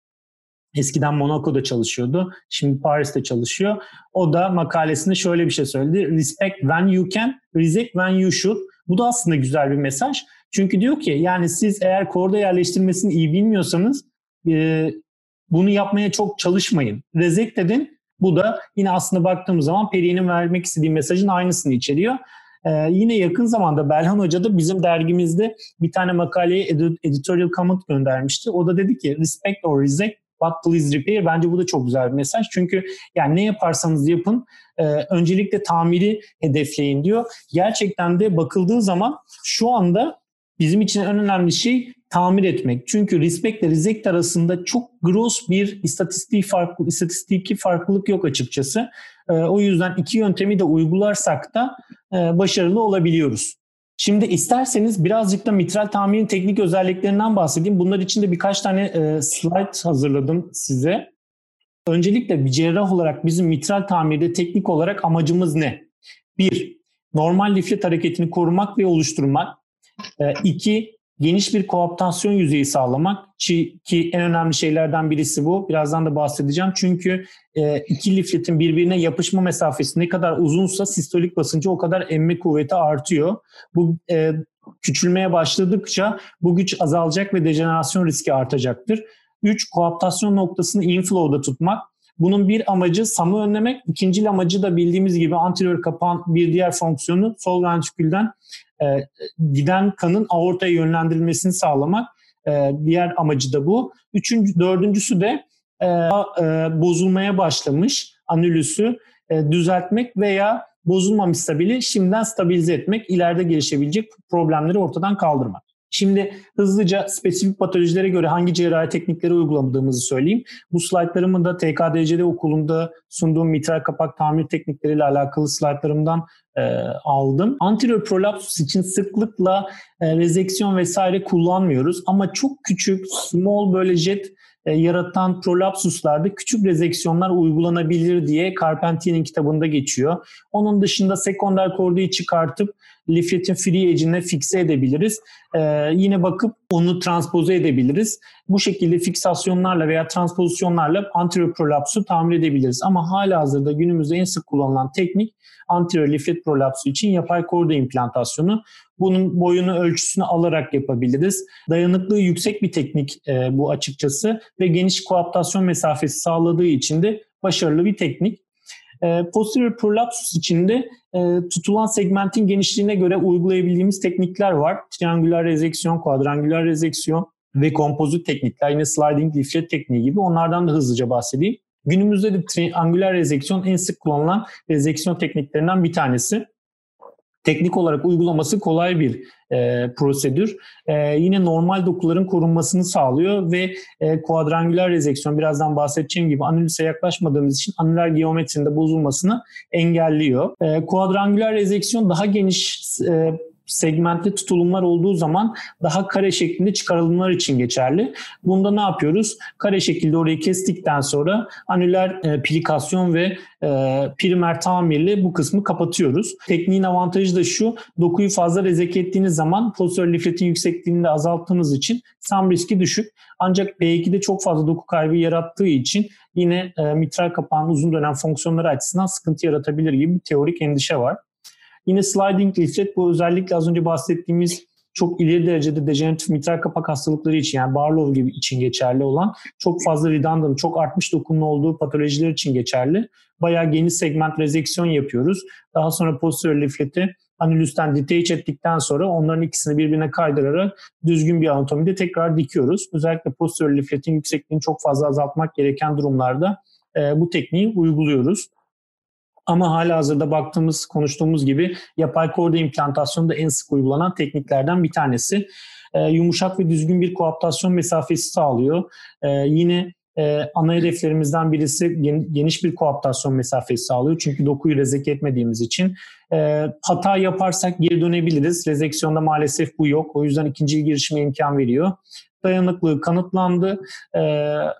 Eskiden Monaco'da çalışıyordu. Şimdi Paris'te çalışıyor. O da makalesinde şöyle bir şey söyledi. Respect when you can, reject when you should. Bu da aslında güzel bir mesaj. Çünkü diyor ki yani siz eğer korda yerleştirmesini iyi bilmiyorsanız e, bunu yapmaya çok çalışmayın. Reject edin. Bu da yine aslında baktığımız zaman Peri'nin vermek istediği mesajın aynısını içeriyor. Ee, yine yakın zamanda Belhan Hoca da bizim dergimizde bir tane makaleye editorial comment göndermişti. O da dedi ki respect or reject But please repair. Bence bu da çok güzel bir mesaj. Çünkü yani ne yaparsanız yapın e, öncelikle tamiri hedefleyin diyor. Gerçekten de bakıldığı zaman şu anda bizim için en önemli şey tamir etmek. Çünkü respect ile reject arasında çok gross bir istatistik farklı istatistiki farklılık yok açıkçası. E, o yüzden iki yöntemi de uygularsak da e, başarılı olabiliyoruz. Şimdi isterseniz birazcık da mitral tamirin teknik özelliklerinden bahsedeyim. Bunlar için de birkaç tane e, slide hazırladım size. Öncelikle bir cerrah olarak bizim mitral tamirde teknik olarak amacımız ne? Bir, normal liflet hareketini korumak ve oluşturmak. E, geniş bir koaptasyon yüzeyi sağlamak ki en önemli şeylerden birisi bu. Birazdan da bahsedeceğim. Çünkü e, iki lifletin birbirine yapışma mesafesi ne kadar uzunsa sistolik basıncı o kadar emme kuvveti artıyor. Bu e, küçülmeye başladıkça bu güç azalacak ve dejenerasyon riski artacaktır. 3. Koaptasyon noktasını inflow'da tutmak. Bunun bir amacı SAM'ı önlemek, ikinci amacı da bildiğimiz gibi anterior kapağın bir diğer fonksiyonu sol ventrikülden e, giden kanın aortaya yönlendirilmesini sağlamak. E, diğer amacı da bu. Üçüncü, dördüncüsü de e, e, bozulmaya başlamış anülüsü e, düzeltmek veya bozulmamış stabili şimdiden stabilize etmek, ileride gelişebilecek problemleri ortadan kaldırmak. Şimdi hızlıca spesifik patolojilere göre hangi cerrahi teknikleri uygulamadığımızı söyleyeyim. Bu slaytlarımı da TKDC'de okulunda sunduğum mitral kapak tamir teknikleriyle alakalı slaytlarımdan e, aldım. Anterior prolapsus için sıklıkla e, rezeksiyon vesaire kullanmıyoruz ama çok küçük small böyle jet e, yaratan prolapsuslarda küçük rezeksiyonlar uygulanabilir diye Carpentier'in kitabında geçiyor. Onun dışında sekonder korduyu çıkartıp lifletin free edge'ine fikse edebiliriz. Ee, yine bakıp onu transpoze edebiliriz. Bu şekilde fiksasyonlarla veya transpozisyonlarla anterior prolapsu tamir edebiliriz. Ama hala hazırda günümüzde en sık kullanılan teknik anterior liflet prolapsu için yapay korda implantasyonu. Bunun boyunu ölçüsünü alarak yapabiliriz. Dayanıklığı yüksek bir teknik e, bu açıkçası ve geniş koaptasyon mesafesi sağladığı için de başarılı bir teknik. E, posterior prolapsus içinde e, tutulan segmentin genişliğine göre uygulayabildiğimiz teknikler var. Triangüler rezeksiyon, kuadrangüler rezeksiyon ve kompozit teknikler. Yine sliding leaflet tekniği gibi onlardan da hızlıca bahsedeyim. Günümüzde de triangüler rezeksiyon en sık kullanılan rezeksiyon tekniklerinden bir tanesi. Teknik olarak uygulaması kolay bir e, prosedür. E, yine normal dokuların korunmasını sağlıyor ve e, kuadrangüler rezeksiyon birazdan bahsedeceğim gibi anülüse yaklaşmadığımız için anüler geometrinde bozulmasını engelliyor. E, kuadrangüler rezeksiyon daha geniş e, segmentli tutulumlar olduğu zaman daha kare şeklinde çıkarılımlar için geçerli. Bunda ne yapıyoruz? Kare şekilde orayı kestikten sonra anüler e, plikasyon ve e, primer tamirle bu kısmı kapatıyoruz. Tekniğin avantajı da şu, dokuyu fazla rezek ettiğiniz zaman posterior lifletin yüksekliğini de azalttığınız için sam riski düşük. Ancak P2'de çok fazla doku kaybı yarattığı için yine e, mitral kapağın uzun dönem fonksiyonları açısından sıkıntı yaratabilir gibi bir teorik endişe var. Yine sliding leaflet bu özellikle az önce bahsettiğimiz çok ileri derecede dejeneratif mitral kapak hastalıkları için yani Barlow gibi için geçerli olan çok fazla redundant, çok artmış dokunun olduğu patolojiler için geçerli. Bayağı geniş segment rezeksiyon yapıyoruz. Daha sonra posterior leafleti anülüsten detach ettikten sonra onların ikisini birbirine kaydırarak düzgün bir anatomide tekrar dikiyoruz. Özellikle posterior leafletin yüksekliğini çok fazla azaltmak gereken durumlarda e, bu tekniği uyguluyoruz. Ama hala hazırda baktığımız, konuştuğumuz gibi yapay korda implantasyonu da en sık uygulanan tekniklerden bir tanesi. E, yumuşak ve düzgün bir koaptasyon mesafesi sağlıyor. E, yine e, ana hedeflerimizden birisi geniş bir koaptasyon mesafesi sağlıyor. Çünkü dokuyu rezek etmediğimiz için. E, hata yaparsak geri dönebiliriz. Rezeksiyonda maalesef bu yok. O yüzden ikinci girişime imkan veriyor dayanıklığı kanıtlandı. Ee,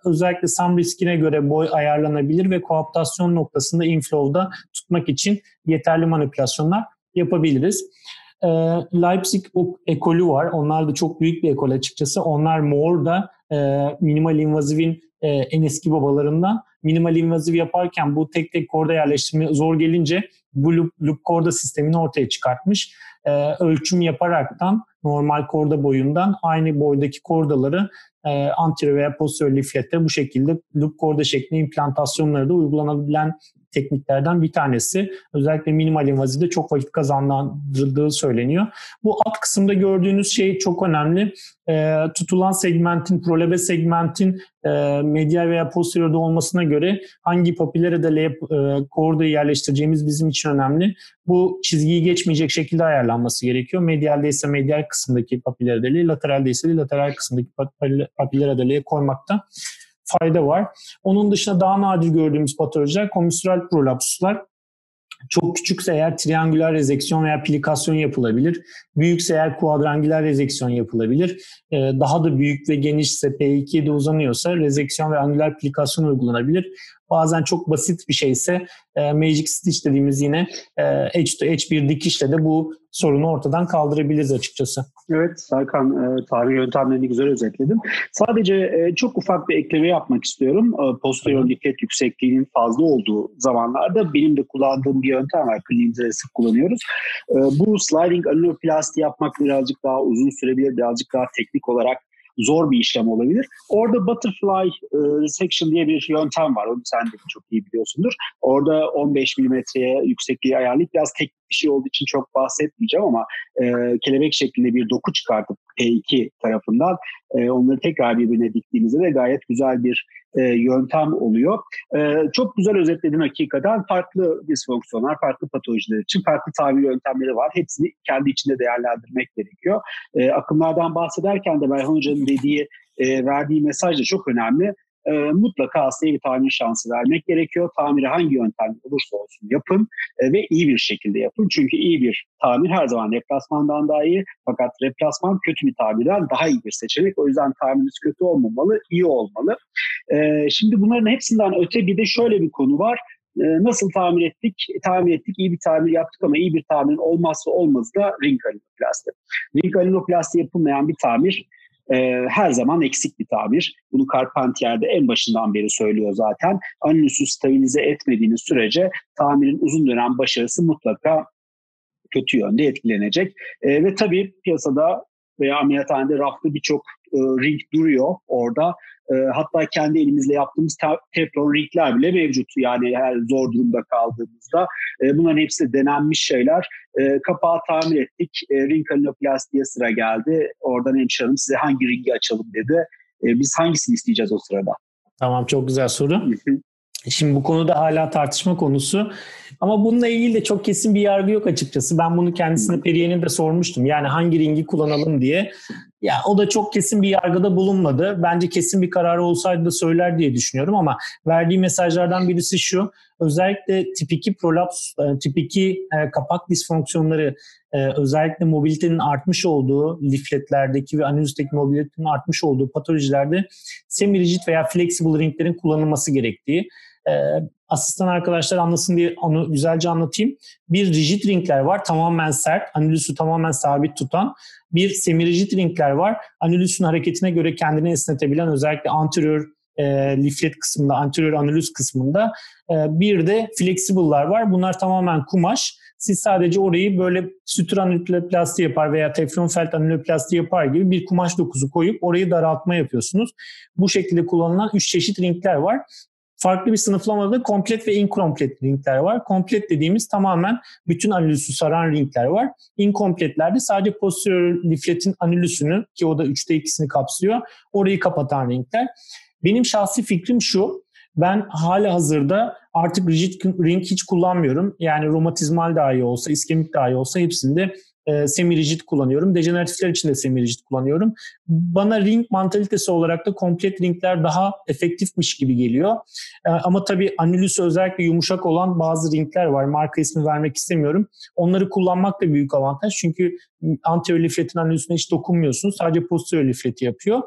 özellikle SAM riskine göre boy ayarlanabilir ve koaptasyon noktasında inflow'da tutmak için yeterli manipülasyonlar yapabiliriz. Ee, Leipzig ekolü var. Onlar da çok büyük bir ekol açıkçası. Onlar Moore'da e, minimal invazivin e, en eski babalarından. Minimal invaziv yaparken bu tek tek korda yerleştirme zor gelince bu loop, loop korda sistemini ortaya çıkartmış. E, ölçüm yaparaktan normal korda boyundan aynı boydaki kordaları e, anterior veya posterior liflette bu şekilde loop korda şeklinde implantasyonları da uygulanabilen tekniklerden bir tanesi. Özellikle minimal invazide çok vakit kazandırdığı söyleniyor. Bu alt kısımda gördüğünüz şey çok önemli. E, tutulan segmentin, prolebe segmentin e, medial veya posteriorda olmasına göre hangi papillere de e, kordayı yerleştireceğimiz bizim için önemli. Bu çizgiyi geçmeyecek şekilde ayarlanması gerekiyor. Medialde ise medial kısımdaki papiller adeliği, lateralde ise lateral kısımdaki papiller adeliğe koymakta fayda var. Onun dışında daha nadir gördüğümüz patolojiler komistral prolapsuslar. Çok küçükse eğer triangüler rezeksiyon veya plikasyon yapılabilir. Büyükse eğer kuadrangüler rezeksiyon yapılabilir. Ee, daha da büyük ve genişse P2'de uzanıyorsa rezeksiyon ve angüler plikasyon uygulanabilir. Bazen çok basit bir şeyse e, Magic Stitch dediğimiz yine e, edge to edge bir dikişle de bu sorunu ortadan kaldırabiliriz açıkçası. Evet Serkan e, tarih yöntemlerini güzel özetledim. Sadece e, çok ufak bir ekleme yapmak istiyorum. E, posterior dikkat yüksekliğinin fazla olduğu zamanlarda benim de kullandığım bir yöntem var. Kliniğimizde sık kullanıyoruz. E, bu sliding annuloplasti yapmak birazcık daha uzun sürebilir, birazcık daha teknik olarak zor bir işlem olabilir. Orada butterfly e, resection diye bir yöntem var. Onu sen de çok iyi biliyorsundur. Orada 15 milimetreye yüksekliği ayarlayıp biraz teknik bir şey olduğu için çok bahsetmeyeceğim ama e, kelebek şeklinde bir doku çıkartıp P2 tarafından e, onları tekrar birbirine diktiğinizde de gayet güzel bir e, yöntem oluyor. E, çok güzel özetledin hakikaten. Farklı disfonksiyonlar, farklı patolojiler için farklı tabir yöntemleri var. Hepsini kendi içinde değerlendirmek gerekiyor. E, akımlardan bahsederken de Berhan Hoca'nın dediği, e, verdiği mesaj da çok önemli e, mutlaka hastaya bir tamir şansı vermek gerekiyor. Tamiri hangi yöntem olursa olsun yapın e, ve iyi bir şekilde yapın. Çünkü iyi bir tamir her zaman replasmandan daha iyi. Fakat replasman kötü bir tamirden daha iyi bir seçenek. O yüzden tamiriniz kötü olmamalı, iyi olmalı. E, şimdi bunların hepsinden öte bir de şöyle bir konu var e, nasıl tamir ettik? Tamir ettik, iyi bir tamir yaptık ama iyi bir tamirin olmazsa olmazı da ring alinoplasti. Ring alinoplasti yapılmayan bir tamir e, her zaman eksik bir tabir. Bunu Carpentier'de en başından beri söylüyor zaten. Anüsü stabilize etmediğiniz sürece tamirin uzun dönem başarısı mutlaka kötü yönde etkilenecek. E, ve tabii piyasada veya ameliyathanede rafta birçok e, ring duruyor orada. E, hatta kendi elimizle yaptığımız teflon ringler bile mevcut. Yani her zor durumda kaldığımızda. E, bunların hepsi denenmiş şeyler. E, kapağı tamir ettik. E, ring kalinoplastiye sıra geldi. Oradan hemşire size hangi ringi açalım dedi. E, biz hangisini isteyeceğiz o sırada? Tamam çok güzel soru. Şimdi bu konuda hala tartışma konusu. Ama bununla ilgili de çok kesin bir yargı yok açıkçası. Ben bunu kendisine Periye'nin de sormuştum. Yani hangi ringi kullanalım diye. Ya o da çok kesin bir yargıda bulunmadı. Bence kesin bir kararı olsaydı da söyler diye düşünüyorum ama verdiği mesajlardan birisi şu. Özellikle tip 2 prolaps, e, tip 2 e, kapak disfonksiyonları e, özellikle mobilitenin artmış olduğu lifletlerdeki ve anüsteki mobilitenin artmış olduğu patolojilerde semi-rigid veya flexible ringlerin kullanılması gerektiği asistan arkadaşlar anlasın diye onu güzelce anlatayım. Bir rigid ringler var tamamen sert, anülüsü tamamen sabit tutan. Bir semi-rigid ringler var. Anülüsün hareketine göre kendini esnetebilen özellikle anterior e, liflet kısmında, anterior anülüs kısmında. E, bir de flexible'lar var. Bunlar tamamen kumaş. Siz sadece orayı böyle sütür anüloplasti yapar veya teflon felt anüloplasti yapar gibi bir kumaş dokusu koyup orayı daraltma yapıyorsunuz. Bu şekilde kullanılan üç çeşit ringler var farklı bir sınıflamada komplet ve inkomplet ringler var. Komplet dediğimiz tamamen bütün anülüsü saran ringler var. Inkompletlerde sadece posterior lifletin anülüsünü ki o da 3'te 2'sini kapsıyor. Orayı kapatan ringler. Benim şahsi fikrim şu. Ben hala hazırda artık rigid ring hiç kullanmıyorum. Yani romatizmal dahi olsa, iskemik dahi olsa hepsinde e, semi-rigid kullanıyorum. Dejeneratifler için de semi-rigid kullanıyorum. Bana ring mantalitesi olarak da komplet ringler daha efektifmiş gibi geliyor. E, ama tabii anülüsü özellikle yumuşak olan bazı ringler var. Marka ismi vermek istemiyorum. Onları kullanmak da büyük avantaj. Çünkü anterior lifletin anülüsüne hiç dokunmuyorsunuz. Sadece posterior lifleti yapıyor.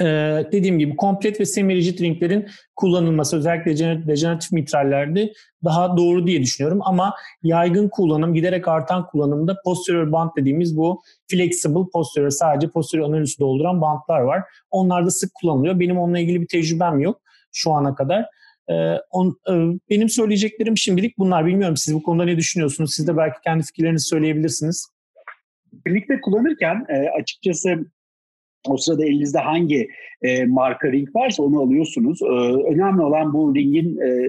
Ee, dediğim gibi komplet ve semi-rigid ringlerin kullanılması özellikle dejeneratif mitrallerde daha doğru diye düşünüyorum. Ama yaygın kullanım, giderek artan kullanımda posterior band dediğimiz bu flexible posterior sadece posterior anülüsü dolduran bantlar var. Onlar da sık kullanılıyor. Benim onunla ilgili bir tecrübem yok şu ana kadar. Ee, e, benim söyleyeceklerim şimdilik bunlar. Bilmiyorum siz bu konuda ne düşünüyorsunuz? Siz de belki kendi fikirlerinizi söyleyebilirsiniz. Birlikte kullanırken e, açıkçası o sırada elinizde hangi e, marka ring varsa onu alıyorsunuz. E, önemli olan bu ringin e,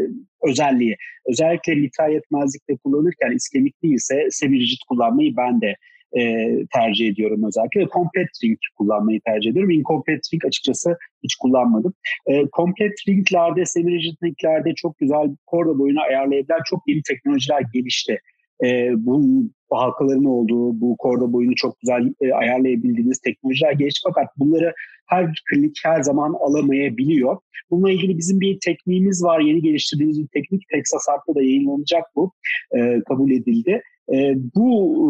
özelliği. Özellikle mitral yetmezlikte kullanırken iskemik değilse semiricit kullanmayı ben de e, tercih ediyorum özellikle. Komplet ring kullanmayı tercih ediyorum. Inkomplet ring açıkçası hiç kullanmadım. E, komplet ringlerde, semiricit ringlerde çok güzel korda boyunu ayarlayabilen çok yeni teknolojiler gelişti. E, bu halkaların olduğu, bu korda boyunu çok güzel e, ayarlayabildiğiniz teknolojiler gelişti fakat bunları her klinik her zaman alamayabiliyor. Bununla ilgili bizim bir tekniğimiz var, yeni geliştirdiğimiz bir teknik. Texas Art'ta da yayınlanacak bu, e, kabul edildi. E, bu e,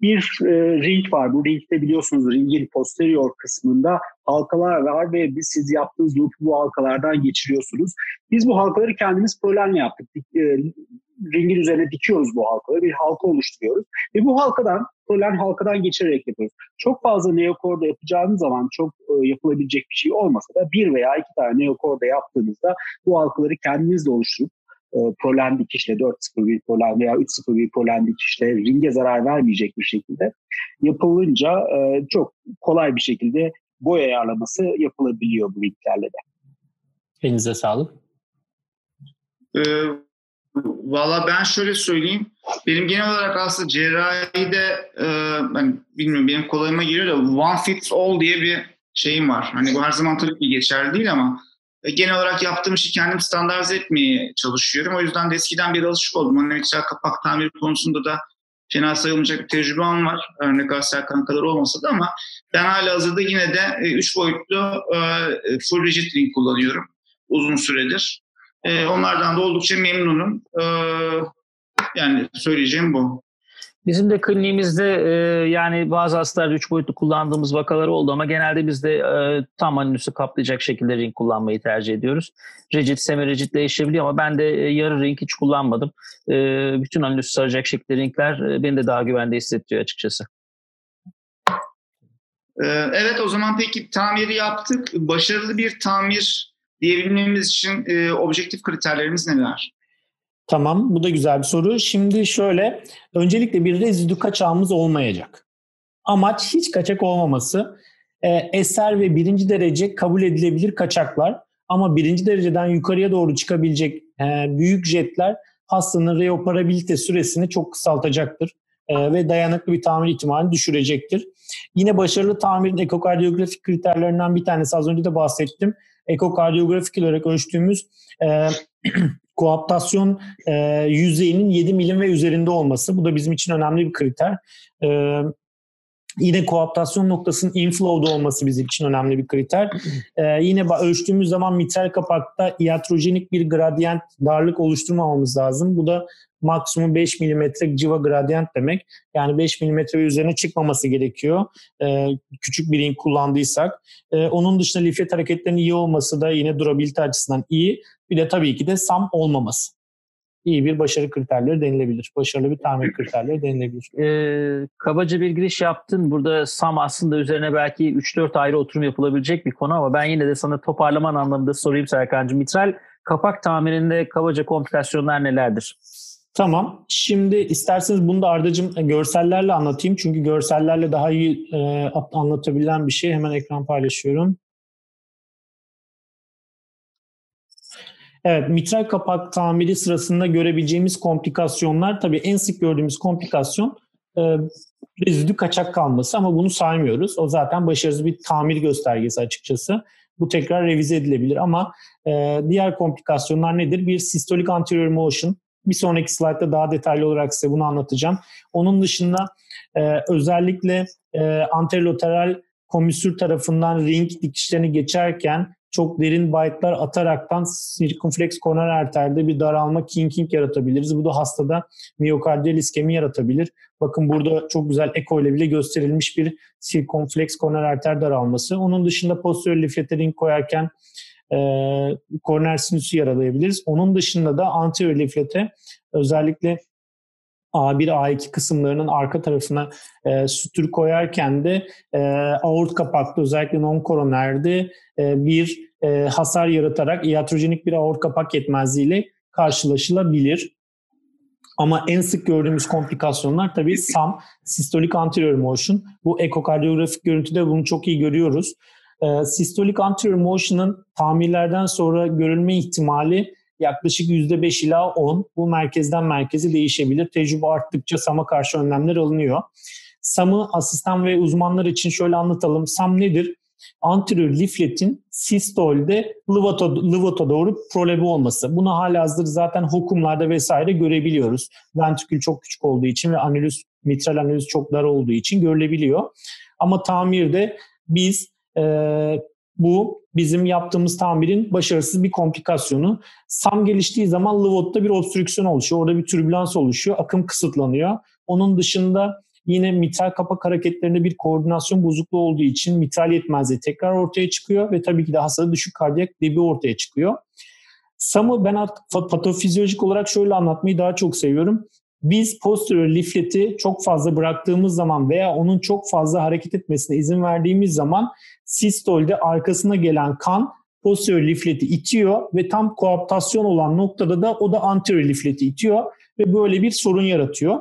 bir e, ring var. Bu ringde biliyorsunuz ringin posterior kısmında halkalar var ve biz siz yaptığınız loop bu halkalardan geçiriyorsunuz. Biz bu halkaları kendimiz polenle yaptık. E, ringin üzerine dikiyoruz bu halkaları. Bir halka oluşturuyoruz. Ve bu halkadan, polen halkadan geçirerek yapıyoruz. Çok fazla neokorda yapacağınız zaman çok e, yapılabilecek bir şey olmasa da bir veya iki tane neokorda yaptığınızda bu halkaları kendiniz de oluşturup prolen dikişle 4.01 prolen veya 3.01 prolen dikişle ringe zarar vermeyecek bir şekilde yapılınca e, çok kolay bir şekilde boy ayarlaması yapılabiliyor bu ringlerle de. Elinize sağlık. Ee, Valla ben şöyle söyleyeyim. Benim genel olarak aslında cerrahide e, ben bilmiyorum benim kolayıma giriyor da one fits all diye bir şeyim var. Hani bu her zaman tabii ki geçerli değil ama e, genel olarak yaptığım işi kendim standartize etmeye çalışıyorum. O yüzden de eskiden bir alışık oldum. Mesela kapak tamiri konusunda da fena sayılmayacak bir tecrübem var. Ne kadar Serkan kadar olmasa da ama ben hala hazırda yine de 3 e, boyutlu e, full rigid ring kullanıyorum uzun süredir. Onlardan da oldukça memnunum. Yani söyleyeceğim bu. Bizim de kliniğimizde e, yani bazı hastalar üç boyutlu kullandığımız vakalar oldu ama genelde biz de e, tam anüsü kaplayacak şekilde ring kullanmayı tercih ediyoruz. Rigid, semi-rigid değişebiliyor ama ben de e, yarı ring hiç kullanmadım. E, bütün anüsü saracak şekilde ringler e, beni de daha güvende hissettiriyor açıkçası. E, evet o zaman peki tamiri yaptık. Başarılı bir tamir diyebilmemiz için e, objektif kriterlerimiz neler? Tamam, bu da güzel bir soru. Şimdi şöyle, öncelikle bir rezidü kaçağımız olmayacak. Amaç hiç kaçak olmaması. E, eser ve birinci derece kabul edilebilir kaçaklar ama birinci dereceden yukarıya doğru çıkabilecek e, büyük jetler hastanın reoperabilite süresini çok kısaltacaktır. e, ve dayanıklı bir tamir ihtimalini düşürecektir. Yine başarılı tamirin ekokardiyografik kriterlerinden bir tanesi az önce de bahsettim. Ekokardiyografik olarak ölçtüğümüz e, koaptasyon e, yüzeyinin 7 milim ve üzerinde olması. Bu da bizim için önemli bir kriter. E, Yine koaptasyon noktasının inflow'da olması bizim için önemli bir kriter. Ee, yine ölçtüğümüz zaman mitral kapakta iatrojenik bir gradient darlık oluşturmamamız lazım. Bu da maksimum 5 mm civa gradient demek. Yani 5 mm ve üzerine çıkmaması gerekiyor. Ee, küçük bir ring kullandıysak. Ee, onun dışında lifet hareketlerinin iyi olması da yine durabilite açısından iyi. Bir de tabii ki de SAM olmaması iyi bir başarı kriterleri denilebilir. Başarılı bir tamir kriterleri denilebilir. Ee, kabaca bir giriş yaptın. Burada SAM aslında üzerine belki 3-4 ayrı oturum yapılabilecek bir konu ama ben yine de sana toparlaman anlamında sorayım Serkan'cığım. Mitral kapak tamirinde kabaca komplikasyonlar nelerdir? Tamam. Şimdi isterseniz bunu da Arda'cığım e, görsellerle anlatayım. Çünkü görsellerle daha iyi e, anlatabilen bir şey. Hemen ekran paylaşıyorum. Evet, mitral kapak tamiri sırasında görebileceğimiz komplikasyonlar tabii en sık gördüğümüz komplikasyon e, rezidü kaçak kalması ama bunu saymıyoruz. O zaten başarısız bir tamir göstergesi açıkçası. Bu tekrar revize edilebilir ama e, diğer komplikasyonlar nedir? Bir sistolik anterior motion. Bir sonraki slaytta daha detaylı olarak size bunu anlatacağım. Onun dışında e, özellikle e, anterolateral komüsür tarafından ring dikişlerini geçerken çok derin byte'lar ataraktan circumflex koroner arterde bir daralma kinking yaratabiliriz. Bu da hastada miyokardiyal iskemi yaratabilir. Bakın burada çok güzel eko ile bile gösterilmiş bir circumflex koroner arter daralması. Onun dışında posterior lifletering koyarken e, koroner sinüsü yaralayabiliriz. Onun dışında da anterior liflete özellikle A1, A2 kısımlarının arka tarafına e, sütür koyarken de e, aort kapaklı özellikle non-koronerde e, bir e, hasar yaratarak iatrojenik bir aort kapak yetmezliğiyle karşılaşılabilir. Ama en sık gördüğümüz komplikasyonlar tabii SAM, sistolik anterior motion. Bu ekokardiyografik görüntüde bunu çok iyi görüyoruz. E, sistolik anterior motion'ın tamirlerden sonra görülme ihtimali yaklaşık %5 ila 10. Bu merkezden merkeze değişebilir. Tecrübe arttıkça SAM'a karşı önlemler alınıyor. SAM'ı asistan ve uzmanlar için şöyle anlatalım. SAM nedir? Anterior lifletin sistolde lıvata, lıvata doğru prolebi olması. Bunu hala hazır zaten hokumlarda vesaire görebiliyoruz. Ventrikül çok küçük olduğu için ve anülüs, mitral anülüs çok dar olduğu için görülebiliyor. Ama tamirde biz e, bu bizim yaptığımız tamirin başarısız bir komplikasyonu. SAM geliştiği zaman Lvott'ta bir obstrüksiyon oluşuyor. Orada bir türbülans oluşuyor. Akım kısıtlanıyor. Onun dışında yine mitral kapak hareketlerinde bir koordinasyon bozukluğu olduğu için mitral yetmezliği tekrar ortaya çıkıyor ve tabii ki de hastada düşük kardiyak debi ortaya çıkıyor. SAM'ı ben patofizyolojik olarak şöyle anlatmayı daha çok seviyorum. Biz posterior lifleti çok fazla bıraktığımız zaman veya onun çok fazla hareket etmesine izin verdiğimiz zaman sistolde arkasına gelen kan posterior lifleti itiyor ve tam koaptasyon olan noktada da o da anterior lifleti itiyor ve böyle bir sorun yaratıyor.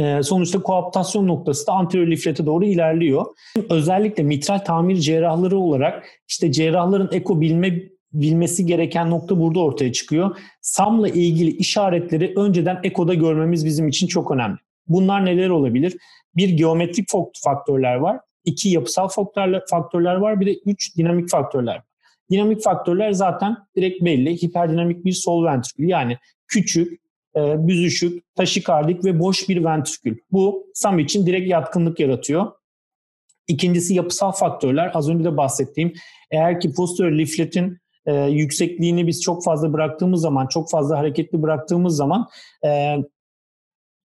Ee, sonuçta koaptasyon noktası da anterior liflete doğru ilerliyor. Özellikle mitral tamir cerrahları olarak işte cerrahların eko bilme bilmesi gereken nokta burada ortaya çıkıyor. SAM'la ilgili işaretleri önceden ekoda görmemiz bizim için çok önemli. Bunlar neler olabilir? Bir geometrik faktörler var. iki yapısal faktörler, var. Bir de üç dinamik faktörler var. Dinamik faktörler zaten direkt belli. Hiperdinamik bir sol ventrikül yani küçük, e, büzüşük, taşikardik ve boş bir ventrikül. Bu SAM için direkt yatkınlık yaratıyor. İkincisi yapısal faktörler. Az önce de bahsettiğim eğer ki posterior lifletin e, yüksekliğini biz çok fazla bıraktığımız zaman, çok fazla hareketli bıraktığımız zaman e,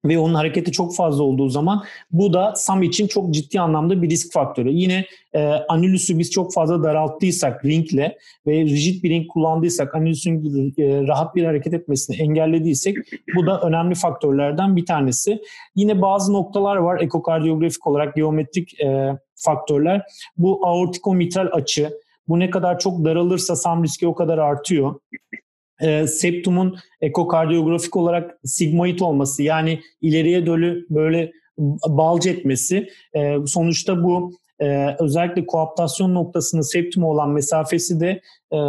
ve onun hareketi çok fazla olduğu zaman bu da SAM için çok ciddi anlamda bir risk faktörü. Yine e, anülüsü biz çok fazla daralttıysak ringle ve rigid bir ring kullandıysak anülüsün e, rahat bir hareket etmesini engellediysek bu da önemli faktörlerden bir tanesi. Yine bazı noktalar var ekokardiyografik olarak geometrik e, faktörler. Bu aortikomitral açı, bu ne kadar çok daralırsa SAM riski o kadar artıyor. E, septumun ekokardiyografik olarak sigmoid olması yani ileriye dölü böyle balc etmesi e, sonuçta bu e, özellikle koaptasyon noktasının septuma olan mesafesi de e,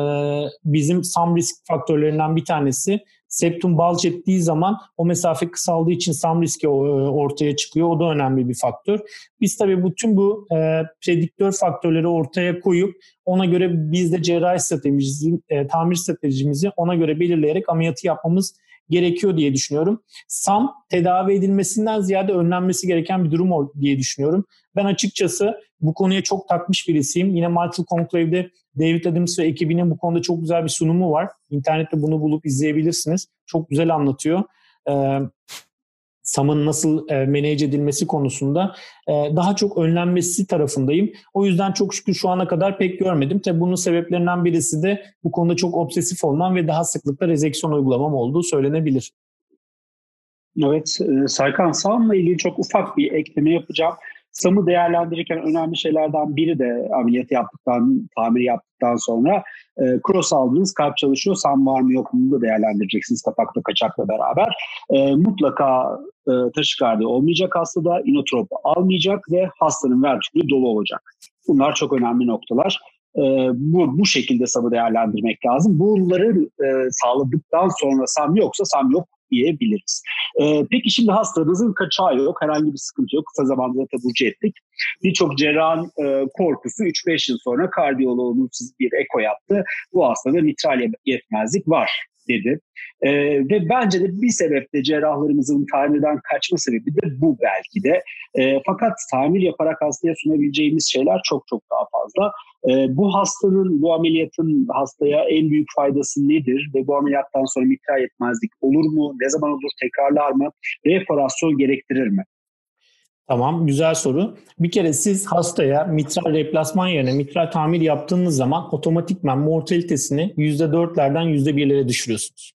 bizim SAM risk faktörlerinden bir tanesi. Septum bulge ettiği zaman o mesafe kısaldığı için SAM riski e, ortaya çıkıyor. O da önemli bir faktör. Biz tabii bütün bu e, prediktör faktörleri ortaya koyup ona göre biz de cerrahi stratejimizi, e, tamir stratejimizi ona göre belirleyerek ameliyatı yapmamız gerekiyor diye düşünüyorum. SAM tedavi edilmesinden ziyade önlenmesi gereken bir durum diye düşünüyorum. Ben açıkçası bu konuya çok takmış birisiyim. Yine Marshall Conclave'de David Adams ve ekibinin bu konuda çok güzel bir sunumu var. İnternette bunu bulup izleyebilirsiniz. Çok güzel anlatıyor. Ee, SAM'ın nasıl e, manage edilmesi konusunda e, daha çok önlenmesi tarafındayım. O yüzden çok şükür şu ana kadar pek görmedim. Tabii bunun sebeplerinden birisi de bu konuda çok obsesif olmam ve daha sıklıkla rezeksiyon uygulamam olduğu söylenebilir. Evet, e, Serkan SAM'la ilgili çok ufak bir ekleme yapacağım. SAM'ı değerlendirirken önemli şeylerden biri de ameliyat yaptıktan, tamir yaptıktan sonra e, cross aldınız, kalp çalışıyor, SAM var mı yok mu da değerlendireceksiniz kapakla kaçakla beraber. E, mutlaka e, taşikardi olmayacak hastada, inotrop almayacak ve hastanın vertikülü dolu olacak. Bunlar çok önemli noktalar. E, bu, bu şekilde SAM'ı değerlendirmek lazım. Bunları e, sağladıktan sonra SAM yoksa SAM yok diyebiliriz. Ee, peki şimdi hastamızın kaçağı yok, herhangi bir sıkıntı yok. Kısa zamanda da taburcu ettik. Birçok cerrahın e, korkusu 3-5 yıl sonra kardiyoloğumuz bir eko yaptı. Bu hastada mitral yetmezlik var dedi. E, ve bence de bir sebep de cerrahlarımızın tamirden kaçma sebebi de bu belki de. E, fakat tamir yaparak hastaya sunabileceğimiz şeyler çok çok daha fazla. E, bu hastanın, bu ameliyatın hastaya en büyük faydası nedir? Ve bu ameliyattan sonra mitral yetmezlik olur mu? Ne zaman olur? Tekrarlar mı? Reparasyon gerektirir mi? Tamam, güzel soru. Bir kere siz hastaya mitral replasman yerine mitral tamir yaptığınız zaman otomatikman mortalitesini %4'lerden %1'lere düşürüyorsunuz.